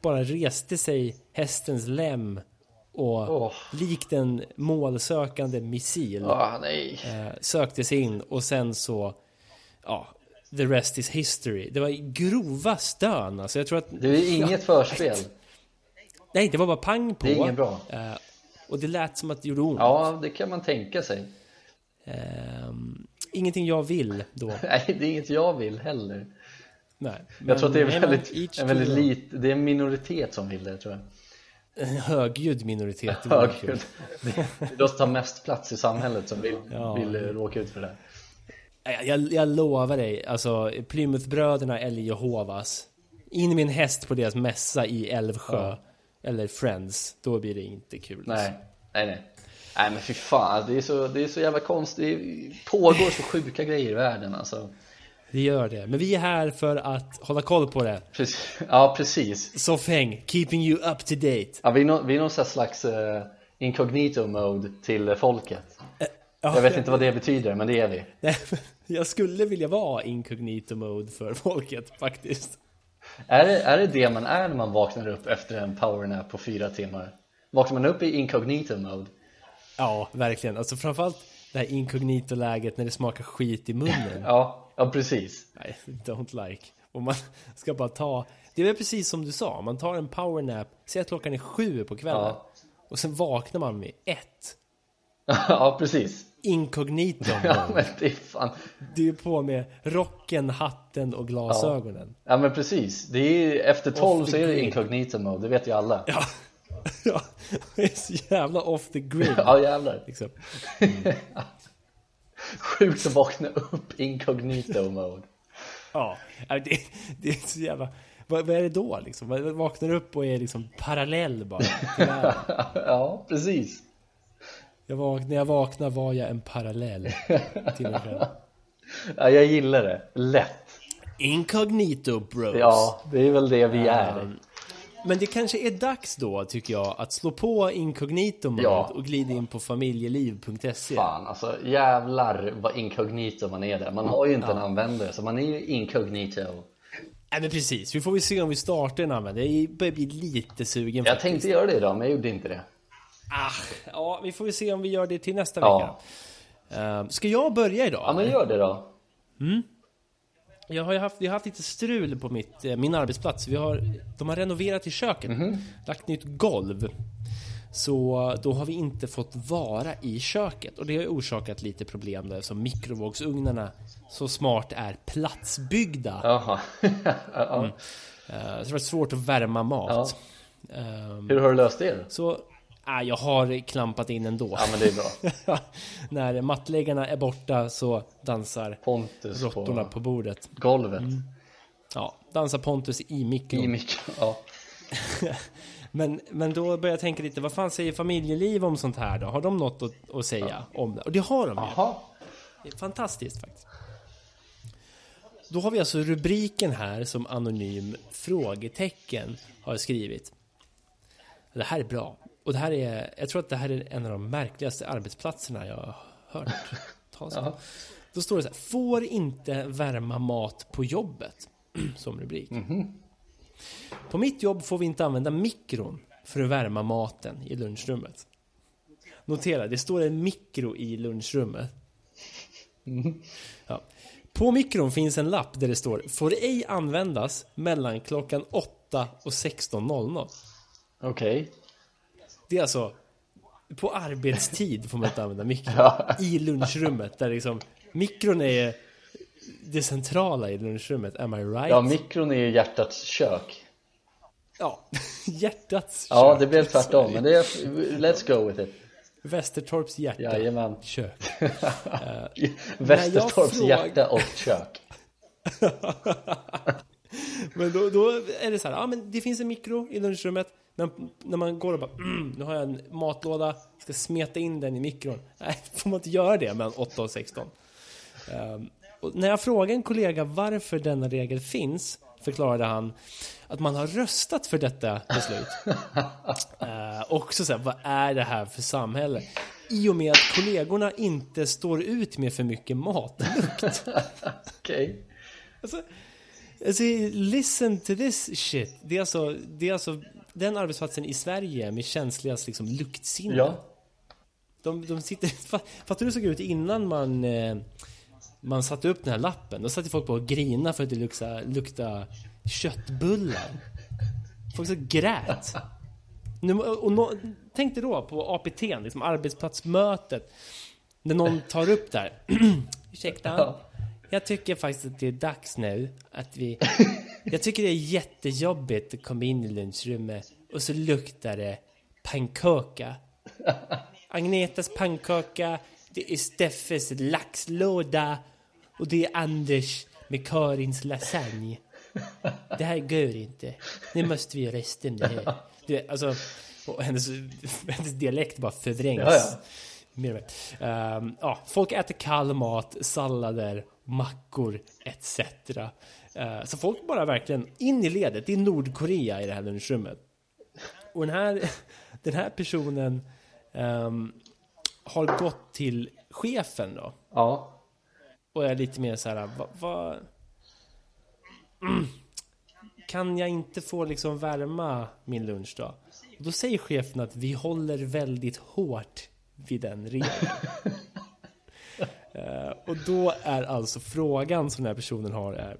bara reste sig hästens lem och oh. likt en målsökande missil oh. Eh, sökte sig in och sen så ja, the rest is history. Det var grova stön alltså. Jag tror att det är inget ja, förspel. Nej, det var bara pang på. Det är inget bra. Eh, och det lät som att det gjorde ont. Ja, det kan man tänka sig. Eh, ingenting jag vill då. Nej, det är inget jag vill heller. Nej, jag tror att det är väldigt, en väldigt lit, det är en minoritet som vill det tror jag en högljudd minoritet Högljudd Det är de som tar mest plats i samhället som vill, ja. vill eh, råka ut för det jag, jag, jag lovar dig, alltså Plymouthbröderna eller Jehovas In en häst på deras mässa i Älvsjö ja. Eller Friends, då blir det inte kul Nej, alltså. nej, nej Nej men fy fan, det är så, det är så jävla konstigt Det pågår så sjuka grejer i världen alltså vi gör det. Men vi är här för att hålla koll på det. Precis. Ja, precis. Soffhäng, keeping you up to date. Ja, vi är, no, vi är någon slags uh, incognito mode till folket. Uh, jag vet inte vad det betyder, men det är vi. jag skulle vilja vara incognito mode för folket, faktiskt. Är det, är det det man är när man vaknar upp efter en powernap på fyra timmar? Vaknar man upp i incognito mode? Ja, verkligen. Alltså framförallt det här incognito-läget när det smakar skit i munnen. ja. Ja, precis. Nej, don't like. Och man ska bara ta... Det är väl precis som du sa, man tar en powernap, säg att klockan är sju på kvällen. Ja. Och sen vaknar man med ett. ja, precis. Inkognito. ja, men det är fan. Du är på med rocken, hatten och glasögonen. Ja, ja men precis. Det är, efter tolv så är det incognito mode, det vet ju alla. Ja. ja, det är så jävla off the grid. ja, jävlar. Liksom. Mm. Sjukt att vakna upp incognito mode. Ja, det, det är så jävla... Vad, vad är det då liksom? Man vaknar upp och är liksom parallell bara Ja, precis. Jag vak när jag vaknar var jag en parallell till mig själv. Ja, jag gillar det. Lätt. Incognito bros. Ja, det är väl det vi är. Um, men det kanske är dags då, tycker jag, att slå på incognito mode ja. och glida in på familjeliv.se. Fan, alltså jävlar vad incognito man är där. Man har ju inte ja. en användare, så man är ju incognito. Nej men precis, vi får väl se om vi startar en användare. Jag börjar bli lite sugen Jag faktiskt. tänkte göra det idag, men jag gjorde inte det. Ah, ja, vi får väl se om vi gör det till nästa ja. vecka. Uh, ska jag börja idag? Ja, men gör det då. Mm. Jag har haft, jag har haft lite strul på mitt, eh, min arbetsplats. Vi har, de har renoverat i köket, mm -hmm. lagt nytt golv. Så då har vi inte fått vara i köket och det har orsakat lite problem där som mikrovågsugnarna så smart är platsbyggda. Jaha. ja. mm. Så det var svårt att värma mat. Ja. Um, Hur har du löst det? Så Ah, jag har klampat in ändå. Ja, men det är bra. När mattläggarna är borta så dansar Pontus råttorna på, på bordet. Golvet. Mm. Ja, dansar Pontus i mikron. I mikron, ja. men, men då börjar jag tänka lite, vad fan säger familjeliv om sånt här då? Har de något att, att säga ja. om det? Och det har de Aha. ju. Fantastiskt faktiskt. Då har vi alltså rubriken här som anonym frågetecken har skrivit. Det här är bra. Och det här är, jag tror att det här är en av de märkligaste arbetsplatserna jag har hört talas om. Då står det så här, får inte värma mat på jobbet, som rubrik. Mm -hmm. På mitt jobb får vi inte använda mikron för att värma maten i lunchrummet. Notera, det står en mikro i lunchrummet. Mm. Ja. På mikron finns en lapp där det står Får ej användas mellan klockan 8 och 16.00. Okej. Okay. Det är alltså på arbetstid får man inte använda mikron. Ja. I lunchrummet där liksom mikron är det centrala i lunchrummet. Am I right? Ja, mikron är ju hjärtats kök. Ja, hjärtats kök. Ja, det blev tvärtom. Men det är, let's go with it. Västertorps hjärta. Jajamän. Kök. uh, Västertorps fråga... hjärta och kök. Men då, då, är det så här, ja men det finns en mikro i lunchrummet. När, när man går och bara, mm, nu har jag en matlåda, ska smeta in den i mikron. Nej, får man inte göra det mellan 8 och 16. Um, ehm, och när jag frågade en kollega varför denna regel finns förklarade han att man har röstat för detta beslut. uh, också så här, vad är det här för samhälle? I och med att kollegorna inte står ut med för mycket matlukt. Okej. Okay. Alltså, alltså, listen to this shit. Det är alltså, det är alltså den arbetsplatsen i Sverige med känsligast liksom, luktsinne. Ja. De, de sitter... Fattar du hur det såg ut innan man... Eh, man satte upp den här lappen? Då satt folk på och grina för att det luktade, luktade köttbullar. Folk så grät. Nu, och no, tänk dig då på APT, liksom arbetsplatsmötet. När någon tar upp där. Ursäkta? Ja. Jag tycker faktiskt att det är dags nu att vi... Jag tycker det är jättejobbigt att komma in i lunchrummet och så luktar det pannkaka. Agnetas pannkaka, det är Steffes laxlåda och det är Anders med Karins lasagne. Det här går inte. Nu måste vi göra resten det här. Det, alltså, och hennes, hennes dialekt bara förvrängs. Ja, ja. Mer um, ja, folk äter kall mat, sallader mackor etc. Eh, så folk bara verkligen in i ledet. Det är Nordkorea i det här lunchrummet. Och den här, den här personen um, har gått till chefen då. Ja. Och är lite mer så här, vad... Va, mm, kan jag inte få liksom värma min lunch då? Och då säger chefen att vi håller väldigt hårt vid den regeln. Uh, och då är alltså frågan som den här personen har är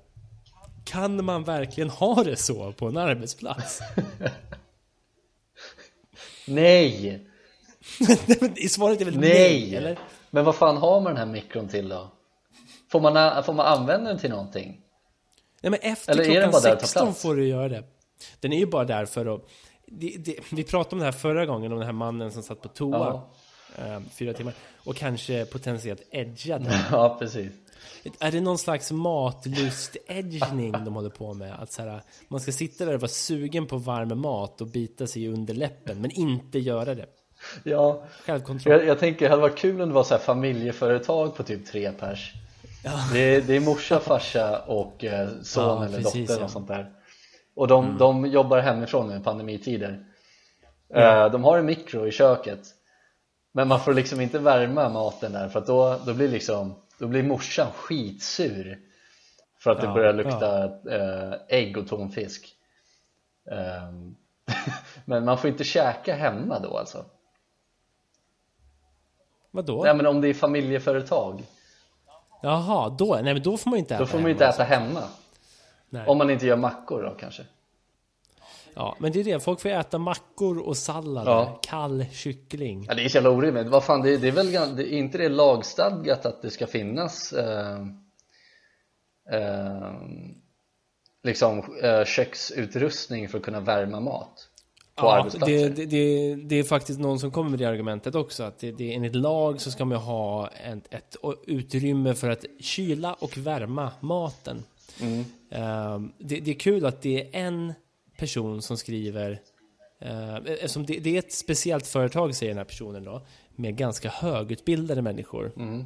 Kan man verkligen ha det så på en arbetsplats? nej! Svaret är väl nej, nej, eller? Men vad fan har man den här mikron till då? Får man, får man använda den till någonting? Nej men efter eller klockan 16 får du göra det Den är ju bara där för att det, det, Vi pratade om det här förra gången, om den här mannen som satt på toa ja eh, fyra timmar. Och kanske potentiellt edga den. Ja, precis. Är det någon slags matlust-edgning de håller på med? Att så här, man ska sitta där och vara sugen på varm mat och bita sig under läppen, men inte göra det. Ja, Självkontroll. Jag, jag tänker det hade varit kul om det var så här familjeföretag på typ tre pers. Ja. Det, är, det är morsa, farsa och eh, son ja, eller precis, dotter och sånt där. Och de, mm. de jobbar hemifrån i pandemitider. Mm. De har en mikro i köket men man får liksom inte värma maten där för då, då blir liksom då blir morsan skitsur för att det ja, börjar lukta ja. äh, ägg och tonfisk ähm, men man får inte käka hemma då alltså Vadå? Nej men om det är familjeföretag Jaha, då, nej men då får man inte äta Då får man inte äta hemma Nej. Om man inte gör mackor då kanske Ja, men det är det. Folk får äta mackor och sallad. Ja. Kall kyckling. Ja, det är så jävla orimligt. Vad fan, det, det är väl det är inte det lagstadgat att det ska finnas eh, eh, liksom eh, köksutrustning för att kunna värma mat? På ja, det, det, det, är faktiskt någon som kommer med det argumentet också. Att det, det, enligt lag så ska man ha ett, ett utrymme för att kyla och värma maten. Mm. Uh, det, det, är kul att det är en person som skriver, uh, eftersom det, det, är ett speciellt företag säger den här personen då, med ganska högutbildade människor. Mm.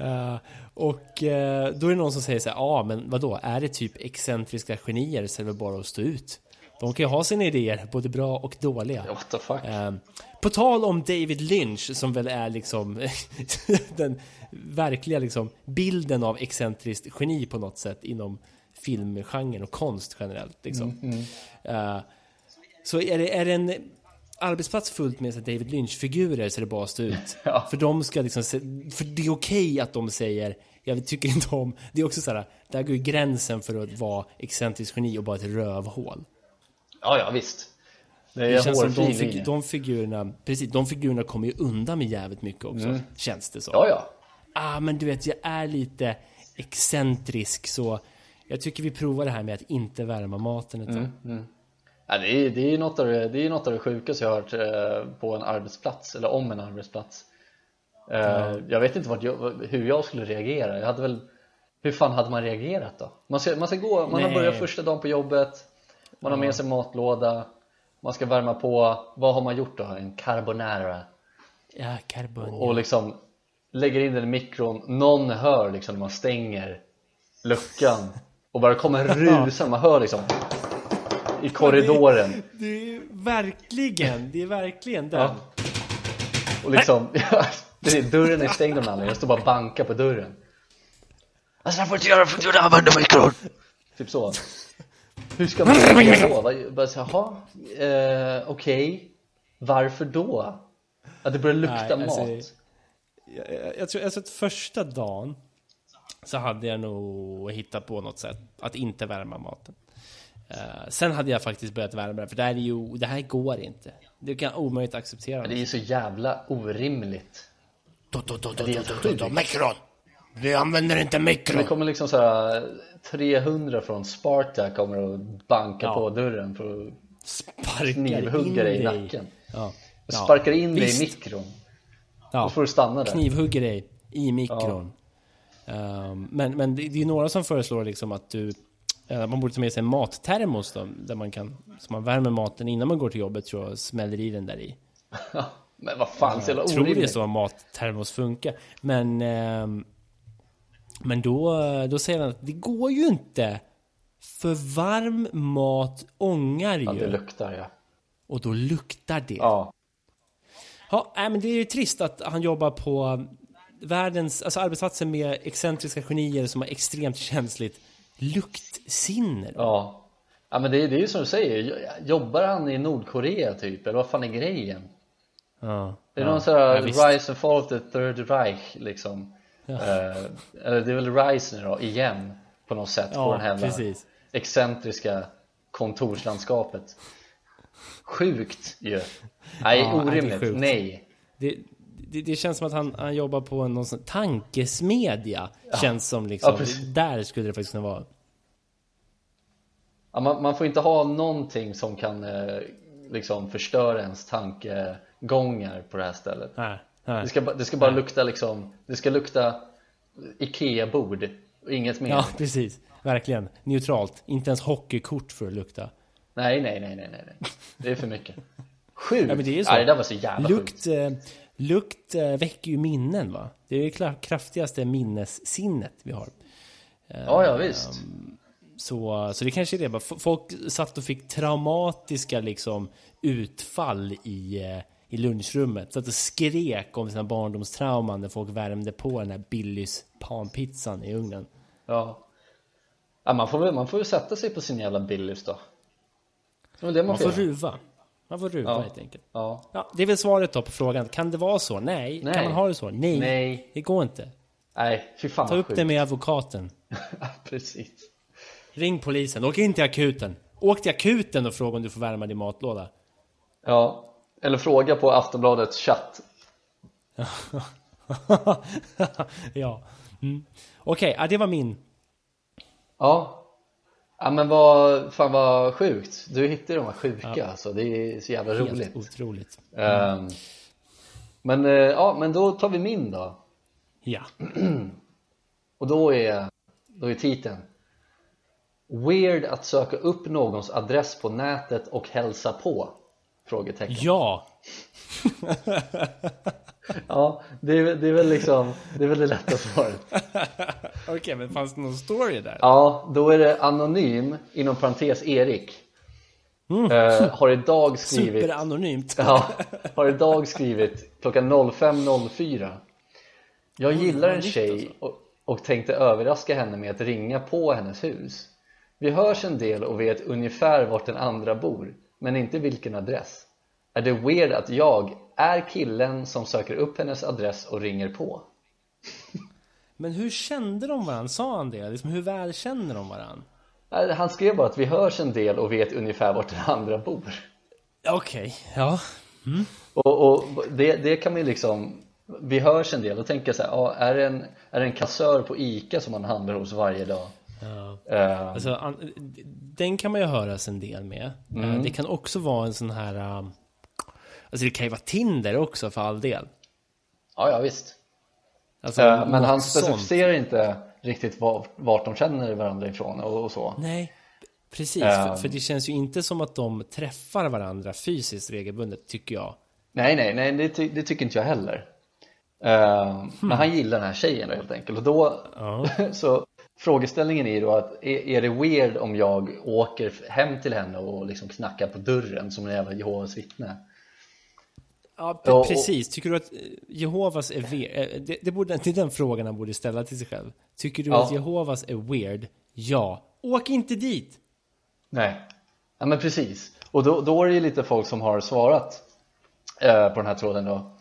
Uh, och uh, då är det någon som säger så här, ja ah, men vadå, är det typ excentriska genier så är det väl bara att stå ut. De kan ju ha sina idéer, både bra och dåliga. What the fuck? på tal om David Lynch, som väl är liksom den verkliga liksom bilden av excentriskt geni på något sätt inom filmgenren och konst generellt. Liksom. Mm, mm. så är det, är det en arbetsplats fullt med David Lynch-figurer så det bara stå ut. Ja. För de ska liksom, för det är okej okay att de säger jag tycker inte om, det är också så här, där går ju gränsen för att vara excentrisk geni och bara ett rövhål. Ja, ja visst. Det, det känns som de, fig de, figurerna, precis, de figurerna kommer ju undan med jävligt mycket också, mm. känns det så. Ja, ja. Ah, men du vet, jag är lite excentrisk så jag tycker vi provar det här med att inte värma maten ett mm, mm. Ja, det, är, det, är något av det, det är något av det sjukaste jag har hört eh, på en arbetsplats, eller om en arbetsplats mm. Jag vet inte jag, hur jag skulle reagera, jag hade väl Hur fan hade man reagerat då? Man ska, man ska gå, man Nej. har börjat första dagen på jobbet Man har med sig matlåda Man ska värma på, vad har man gjort då? En carbonara Ja, carbonara Och liksom Lägger in den i mikron, någon hör liksom när man stänger luckan och bara kommer rusa, man hör liksom i korridoren. Det, det, är verkligen, det är verkligen den. Ja. Och liksom, ja, dörren är stängd av någon anledning, jag står bara och bankar på dörren. Alltså jag får inte göra, får inte använda mikron. Typ så. Hur ska man göra då? Bara så, jaha, eh, okej, okay. varför då? Att det börjar lukta Nej, alltså, mat. Jag, jag, jag tror alltså att första dagen så hade jag nog hittat på något sätt att inte värma maten. Uh, sen hade jag faktiskt börjat värma det, för det här, är ju, det här går inte. Det kan omöjligt acceptera. Det är ju så jävla orimligt. Mikron! Vi använder inte mikron! Det kommer liksom så här 300 från Sparta kommer och banka ja. på dörren för att sparkar knivhugga dig i nacken. Ja. Och sparkar in dig i mikron. Ja. Då får du stanna där. Knivhugger dig i mikron. Ja. Um, men, men det, det är några som föreslår liksom att du man borde ta med sig en mattermos då, där man kan, så man värmer maten innan man går till jobbet tror jag, smäller i den där i. men vad fan, så jävla Jag tror det är så mattermos funkar. Men, eh, men då, då säger han att det går ju inte. För varm mat ångar ju. Ja, det luktar ja. Och då luktar det. Ja. Ja, nej, men det är ju trist att han jobbar på världens, alltså arbetsplatser med excentriska genier som har extremt känsligt luktsinne. Ja. ja, men det, det är ju som du säger, jobbar han i Nordkorea typ, eller vad fan är grejen? Ja, det är ja, någon sån här ja, Rise and Fall of the Third Reich liksom Eller det är väl nu då, igen på något sätt ja, på den här precis. excentriska kontorslandskapet Sjukt ju! Nej, ja, orimligt, nej det, det, det, känns som att han, han jobbar på någon sån tankesmedja. Ja. Känns som liksom, ja, där skulle det faktiskt kunna vara. Man, man, får inte ha någonting som kan eh, liksom förstöra ens tankegångar på det här stället. Nej, det, ska, det ska bara nej. lukta liksom, det ska lukta Ikea-bord och inget mer. Ja, precis. Verkligen. Neutralt. Inte ens hockeykort för att lukta. Nej, nej, nej, nej, nej. Det är för mycket. Sjukt! Ja, men det, är så. Nej, det där var så jävla Lukt, sjukt. Eh, Lukt eh, väcker ju minnen va? Det är det kraftigaste minnessinnet vi har. Ja, ja visst. Ehm, så, så det kanske är det. Folk satt och fick traumatiska liksom, utfall i, eh, i lunchrummet. Satt och skrek om sina barndomstrauman när folk värmde på den här Billys panpizzan i ugnen. Ja. ja man, får väl, man får väl sätta sig på sin jävla Billys då. Det man, man får ruva. Man får ruva ja. helt enkelt. Ja. ja. Det är väl svaret då på frågan. Kan det vara så? Nej. Nej. Kan man ha det så? Nej. Nej. Det går inte. Nej, fy fan Ta upp sjukt. det med advokaten. Precis. Ring polisen, åk in till akuten. Åk till akuten och fråga om du får värma din matlåda. Ja, eller fråga på Aftonbladets chatt. ja. Mm. Okej, okay, det var min. Ja. Ja men vad, fan vad sjukt. Du hittade de här sjuka ja. alltså. Det är så jävla Helt roligt. otroligt. Mm. Um, men uh, ja, men då tar vi min då. Ja. Och då är, då är titeln Weird att söka upp någons adress på nätet och hälsa på? Frågetecken Ja! ja, det är, det är väl liksom Det är väl det lätta svaret Okej, okay, men fanns det någon story där? Ja, då är det anonym inom parentes Erik mm. uh, Har idag skrivit Superanonymt Ja, har idag skrivit klockan 05.04 Jag gillar en tjej alltså. och, och tänkte överraska henne med att ringa på hennes hus Vi hörs en del och vet ungefär vart den andra bor men inte vilken adress är det weird att jag är killen som söker upp hennes adress och ringer på? Men hur kände de varandra? Sa han det? Liksom, hur väl känner de varandra? Han skrev bara att vi hörs en del och vet ungefär vart den andra bor Okej, okay, ja mm. Och, och det, det, kan man ju liksom Vi hörs en del och tänker så här, är, det en, är det en kassör på Ica som man handlar hos varje dag? Ja. Uh, alltså, den kan man ju höras en del med mm. Det kan också vara en sån här um Alltså det kan ju vara Tinder också för all del. Ja, ja visst. Alltså, uh, men han specificerar sånt. inte riktigt vart, vart de känner varandra ifrån och, och så. Nej, precis. Uh, för, för, det känns ju inte som att de träffar varandra fysiskt regelbundet, tycker jag. Nej, nej, nej, det, ty det tycker inte jag heller. Uh, hmm. Men han gillar den här tjejen helt enkelt och då så frågeställningen är då att är, är, det weird om jag åker hem till henne och liksom knackar på dörren som en jävla Jehovas vittne? Ja, precis. Tycker du att eh, Jehovas är weird? Eh, det, det, borde, det är den frågan han borde ställa till sig själv. Tycker du ja. att Jehovas är weird? Ja. Åk inte dit! Nej, ja men precis. Och då, då är det ju lite folk som har svarat eh, på den här tråden då.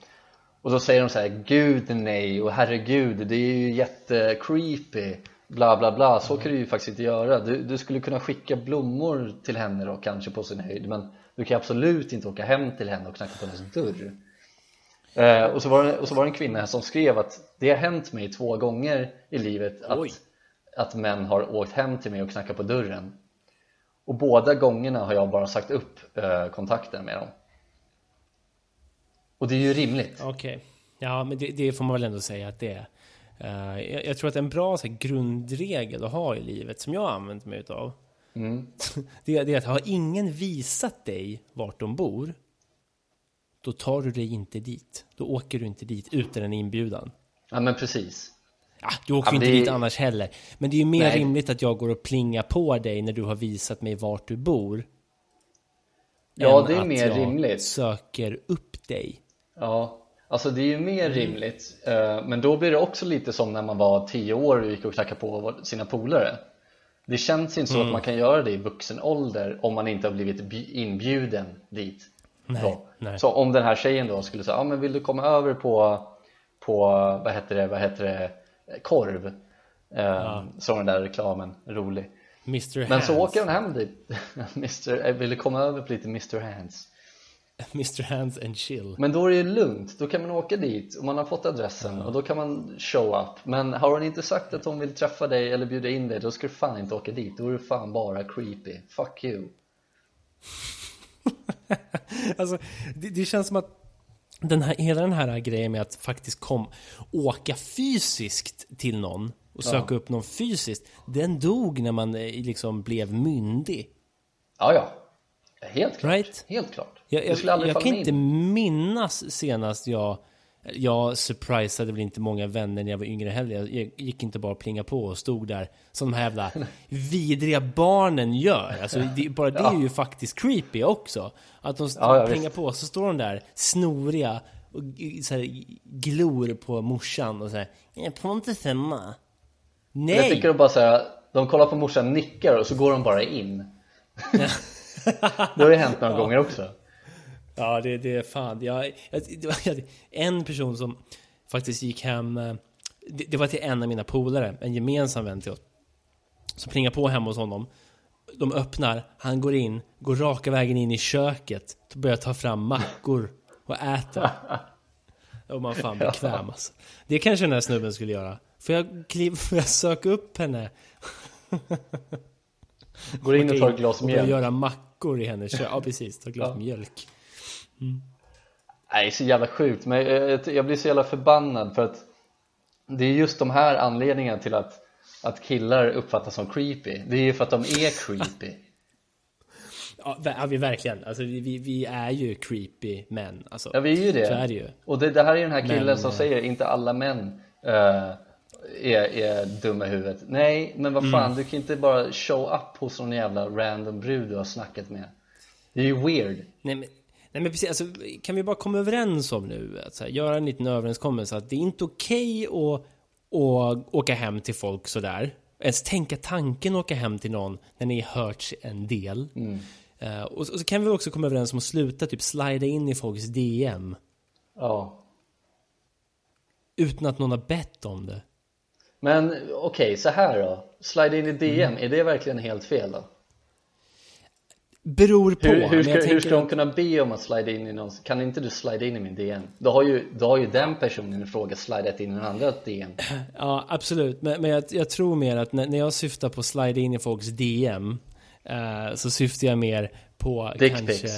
Och då säger de så här, gud nej och herregud, det är ju jättecreepy bla bla bla, så kan du ju faktiskt inte göra. Du, du skulle kunna skicka blommor till henne då kanske på sin höjd, men du kan absolut inte åka hem till henne och knacka på hennes dörr. Eh, och, så var det, och så var det en kvinna som skrev att det har hänt mig två gånger i livet att, att män har åkt hem till mig och knackat på dörren. Och båda gångerna har jag bara sagt upp eh, kontakten med dem. Och det är ju rimligt. Okej, okay. ja men det, det, får man väl ändå säga att det är jag, jag, tror att en bra så här, grundregel att ha i livet som jag har använt mig utav Mm. Det, det är att har ingen visat dig vart de bor, då tar du dig inte dit. Då åker du inte dit utan en inbjudan. Ja, men precis. Ja, du åker ja, inte det... dit annars heller. Men det är ju mer Nej. rimligt att jag går och plingar på dig när du har visat mig vart du bor. Ja, det är mer rimligt. söker upp dig. Ja, alltså det är ju mer mm. rimligt. Eh, men då blir det också lite som när man var tio år och gick och knackade på sina polare. Det känns inte så mm. att man kan göra det i vuxen ålder om man inte har blivit inbjuden dit nej, nej. Så om den här tjejen då skulle säga, ja men vill du komma över på, på vad heter det, vad heter det, korv ja. um, så den där reklamen rolig Mr. Men Hands. så åker hon hem dit Mr. Vill du komma över på lite Mr. Hands Mr. Hands and chill. Men då är det lugnt, då kan man åka dit och man har fått adressen och då kan man show up. Men har hon inte sagt att hon vill träffa dig eller bjuda in dig då ska du fan inte åka dit, då är du fan bara creepy. Fuck you. Alltså, det, det, känns som att den här, hela den här grejen med att faktiskt kom, åka fysiskt till någon och söka ja. upp någon fysiskt Den dog när man eh, liksom blev myndig. Ja, ja. Helt klart, right? helt klart jag, jag, jag kan inte minnas senast jag jag surprisade väl inte många vänner när jag var yngre heller. Jag gick inte bara plinga på och stod där som de här jävla vidriga barnen gör. Alltså, det, bara det är ju faktiskt creepy också. Att de ja, plingar på, så står de där snoriga och så här, glor på morsan och säger Jag får inte femma. Nej! Jag tycker de bara säga de kollar på morsan, nickar och så går de bara in. det har ju hänt några ja. gånger också. Ja, det, det är fan. Jag, jag, en person som faktiskt gick hem. Eh, det, det, var till en av mina polare, en gemensam vän till oss. Som plingar på hemma hos honom De öppnar, han går in Går raka vägen in i köket Börjar ta fram mackor och äta Och man fan bekväm alltså. Det kanske den här snubben skulle göra Får jag, kliv, får jag söka upp henne? Går in och tar ett glas mjölk Och göra mackor i hennes kök Ja precis, ta ett glas ja. mjölk mm. Nej, så jävla sjukt men jag, blir så jävla förbannad för att Det är just de här anledningarna till att Att killar uppfattas som creepy Det är ju för att de är creepy Ja, vi verkligen. Alltså, vi, vi är ju creepy män. Alltså, ja, vi är ju det. Så är det ju. Och det, det här är den här killen men, som eh, säger inte alla män uh, är, är dumma i huvudet. Nej, men vad fan, mm. du kan inte bara show up hos någon jävla random brud du har snackat med. Det är ju weird. Nej, men, nej, men precis. Alltså, kan vi bara komma överens om nu, att här, göra en liten överenskommelse att det är inte okej okay att, att åka hem till folk sådär. Ens tänka tanken att åka hem till någon när ni hört en del. Mm. Uh, och, och, så kan vi också komma överens om att sluta typ slida in i folks DM. Ja. Utan att någon har bett om det. Men okej, okay, så här då. Slide in i DM, mm. är det verkligen helt fel då? Beror på. Hur, hur, ska, hur ska de kunna be om att slida in i någon? Kan inte du slida in i min DM? Då har ju, då har ju den personen i fråga slidat in i den andra DM. Ja, absolut. Men, men jag, jag, tror mer att när, när jag syftar på slida in i folks DM Uh, så syftar jag mer på Dick kanske... Pics.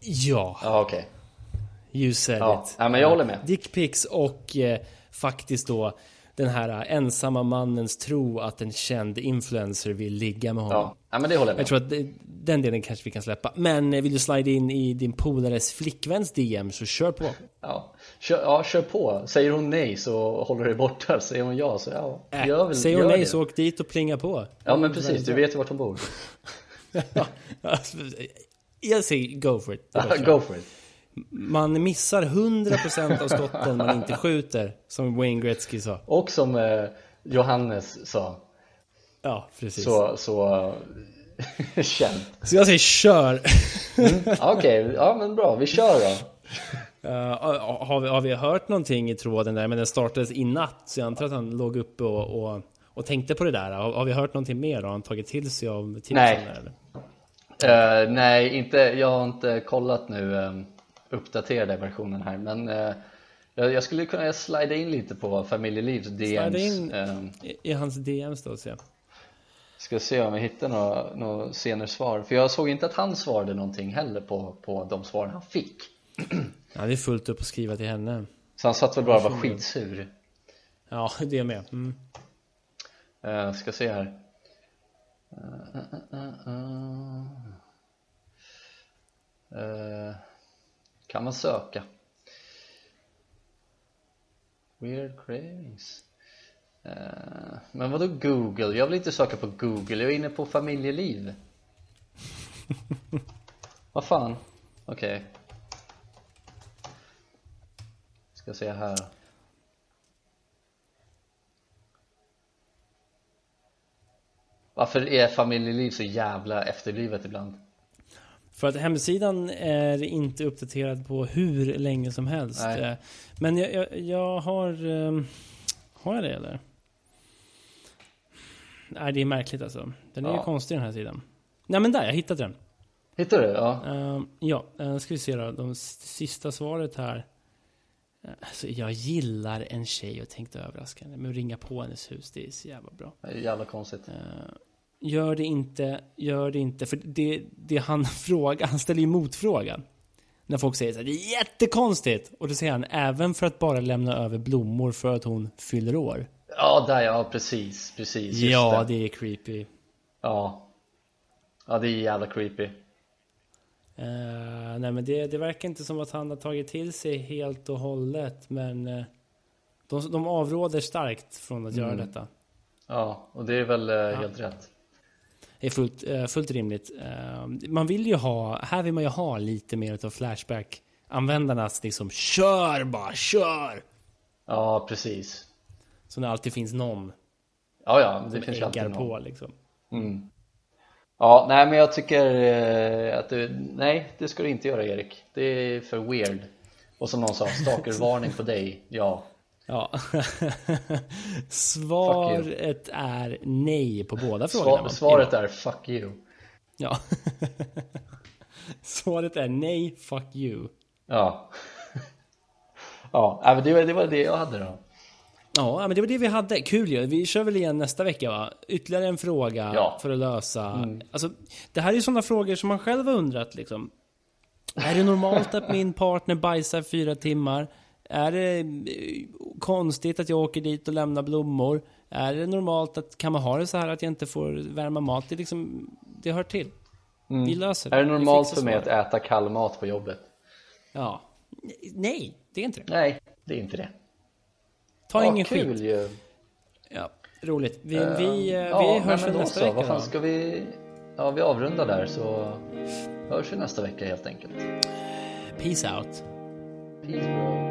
Ja. Ja, okej. Okay. You said ja. it. Ja, men jag håller med. Dickpics och uh, faktiskt då den här ensamma mannens tro att en känd influencer vill ligga med honom. Ja, ja men det håller jag med. Jag tror att det, den delen kanske vi kan släppa. Men eh, vill du slide in i din polares flickväns DM så kör på. Ja, kör, ja, kör på. Säger hon nej så håller du borta. Säger hon ja så ja, äh, gör väl, Säger hon nej det. så åk dit och plinga på. Ja men precis, du vet ju vart hon bor. jag säger go for it. go for it. Man missar 100% av skotten man inte skjuter, som Wayne Gretzky sa. Och som eh, Johannes sa. Ja, precis. Så, så känt. Så jag säger kör. mm, Okej, okay. ja men bra, vi kör då. Uh, har, vi, har vi hört någonting i tråden där? Men den startades i natt, så jag antar att han låg uppe och, och, och tänkte på det där. Har, har vi hört någonting mer? Har han tagit till sig av tipsen? Nej. Där, uh, nej, inte, jag har inte kollat nu um, uppdaterade versionen här men uh, jag skulle kunna slida in lite på familjelivs DMs Slida in um, i, i, hans DMs då och se Ska se om jag hittar några, några senare svar. För jag såg inte att han svarade någonting heller på, på de svaren han fick. Det är fullt upp att skriva till henne. Så han satt väl bara och var skitsur. Ja det är med. Mm. uh, Ska se här. Uh, uh, Kan man söka Weird cravings uh, Men vadå Google? Jag vill inte söka på Google, jag är inne på familjeliv Vad fan? Okej okay. Ska se här Varför är familjeliv så jävla efterblivet ibland? För att hemsidan är inte uppdaterad på hur länge som helst. Nej. Eh, men jag, jag, jag har... Ehm, har jag det eller? Nej, det är märkligt alltså. Den är ja. ju konstig den här sidan. Nej men där, jag hittade den. Hittade du? Ja. Uh, ja, uh, ska vi se då. De sista svaret här. Uh, alltså, jag gillar en tjej och tänkte överraska henne. Men ringa på hennes hus, det är så jävla bra. Det är jävla konstigt. Uh, Gör det inte, gör det inte. För det, det han frågar, han ställer ju motfrågan. När folk säger så här, det är jättekonstigt! Och då säger han, även för att bara lämna över blommor för att hon fyller år. Ja, där ja, precis, precis. ja, det. det. är creepy. Ja. Ja, det är jävla creepy. Uh, nej men det, det verkar inte som att han har tagit till sig helt och hållet men uh, de, de avråder starkt från att mm. göra detta. Ja, och det är väl uh, ja. helt rätt är fullt, eh, fullt rimligt. Eh, man vill ju ha, här vill man ju ha lite mer av Flashback. Användarnas liksom, kör bara, kör! Ja, precis. Så när det alltid finns någon. Ja, ja, det finns alltid någon. på liksom. Mm. Ja, nej men jag tycker eh, att du, nej det ska du inte göra Erik. Det är för weird. Och som någon sa, stalkervarning på dig, ja. Ja. Svaret är nej på båda frågorna. Svar, svaret är fuck you. Ja. Svaret är nej, fuck you. Ja. ja, men det var, det jag hade då. Ja, men det var det vi hade. Kul ju. Vi kör väl igen nästa vecka va? Ytterligare en fråga Ja. för att lösa. Alltså, det här är ju sådana frågor som man själv har undrat liksom. Är det normalt att min partner bajsar fyra timmar? Är det eh, konstigt att jag åker dit och lämnar blommor? Är det normalt att, kan man ha det så här att jag inte får värma mat? Det, liksom, det hör till. Vi löser Är det Vi normalt för mig att äta kall mat på jobbet? Ja. Nej, det är inte det. Nej, det är inte det. Ta ja, ingen kul skit. ju. Ja, roligt. Vi, vi, Eh, vi ja, hörs nej, väl nästa så. vecka Vad fan då? ska vi... Ja, vi avrundar där så hörs vi nästa vecka helt enkelt. Peace out. Peace bro.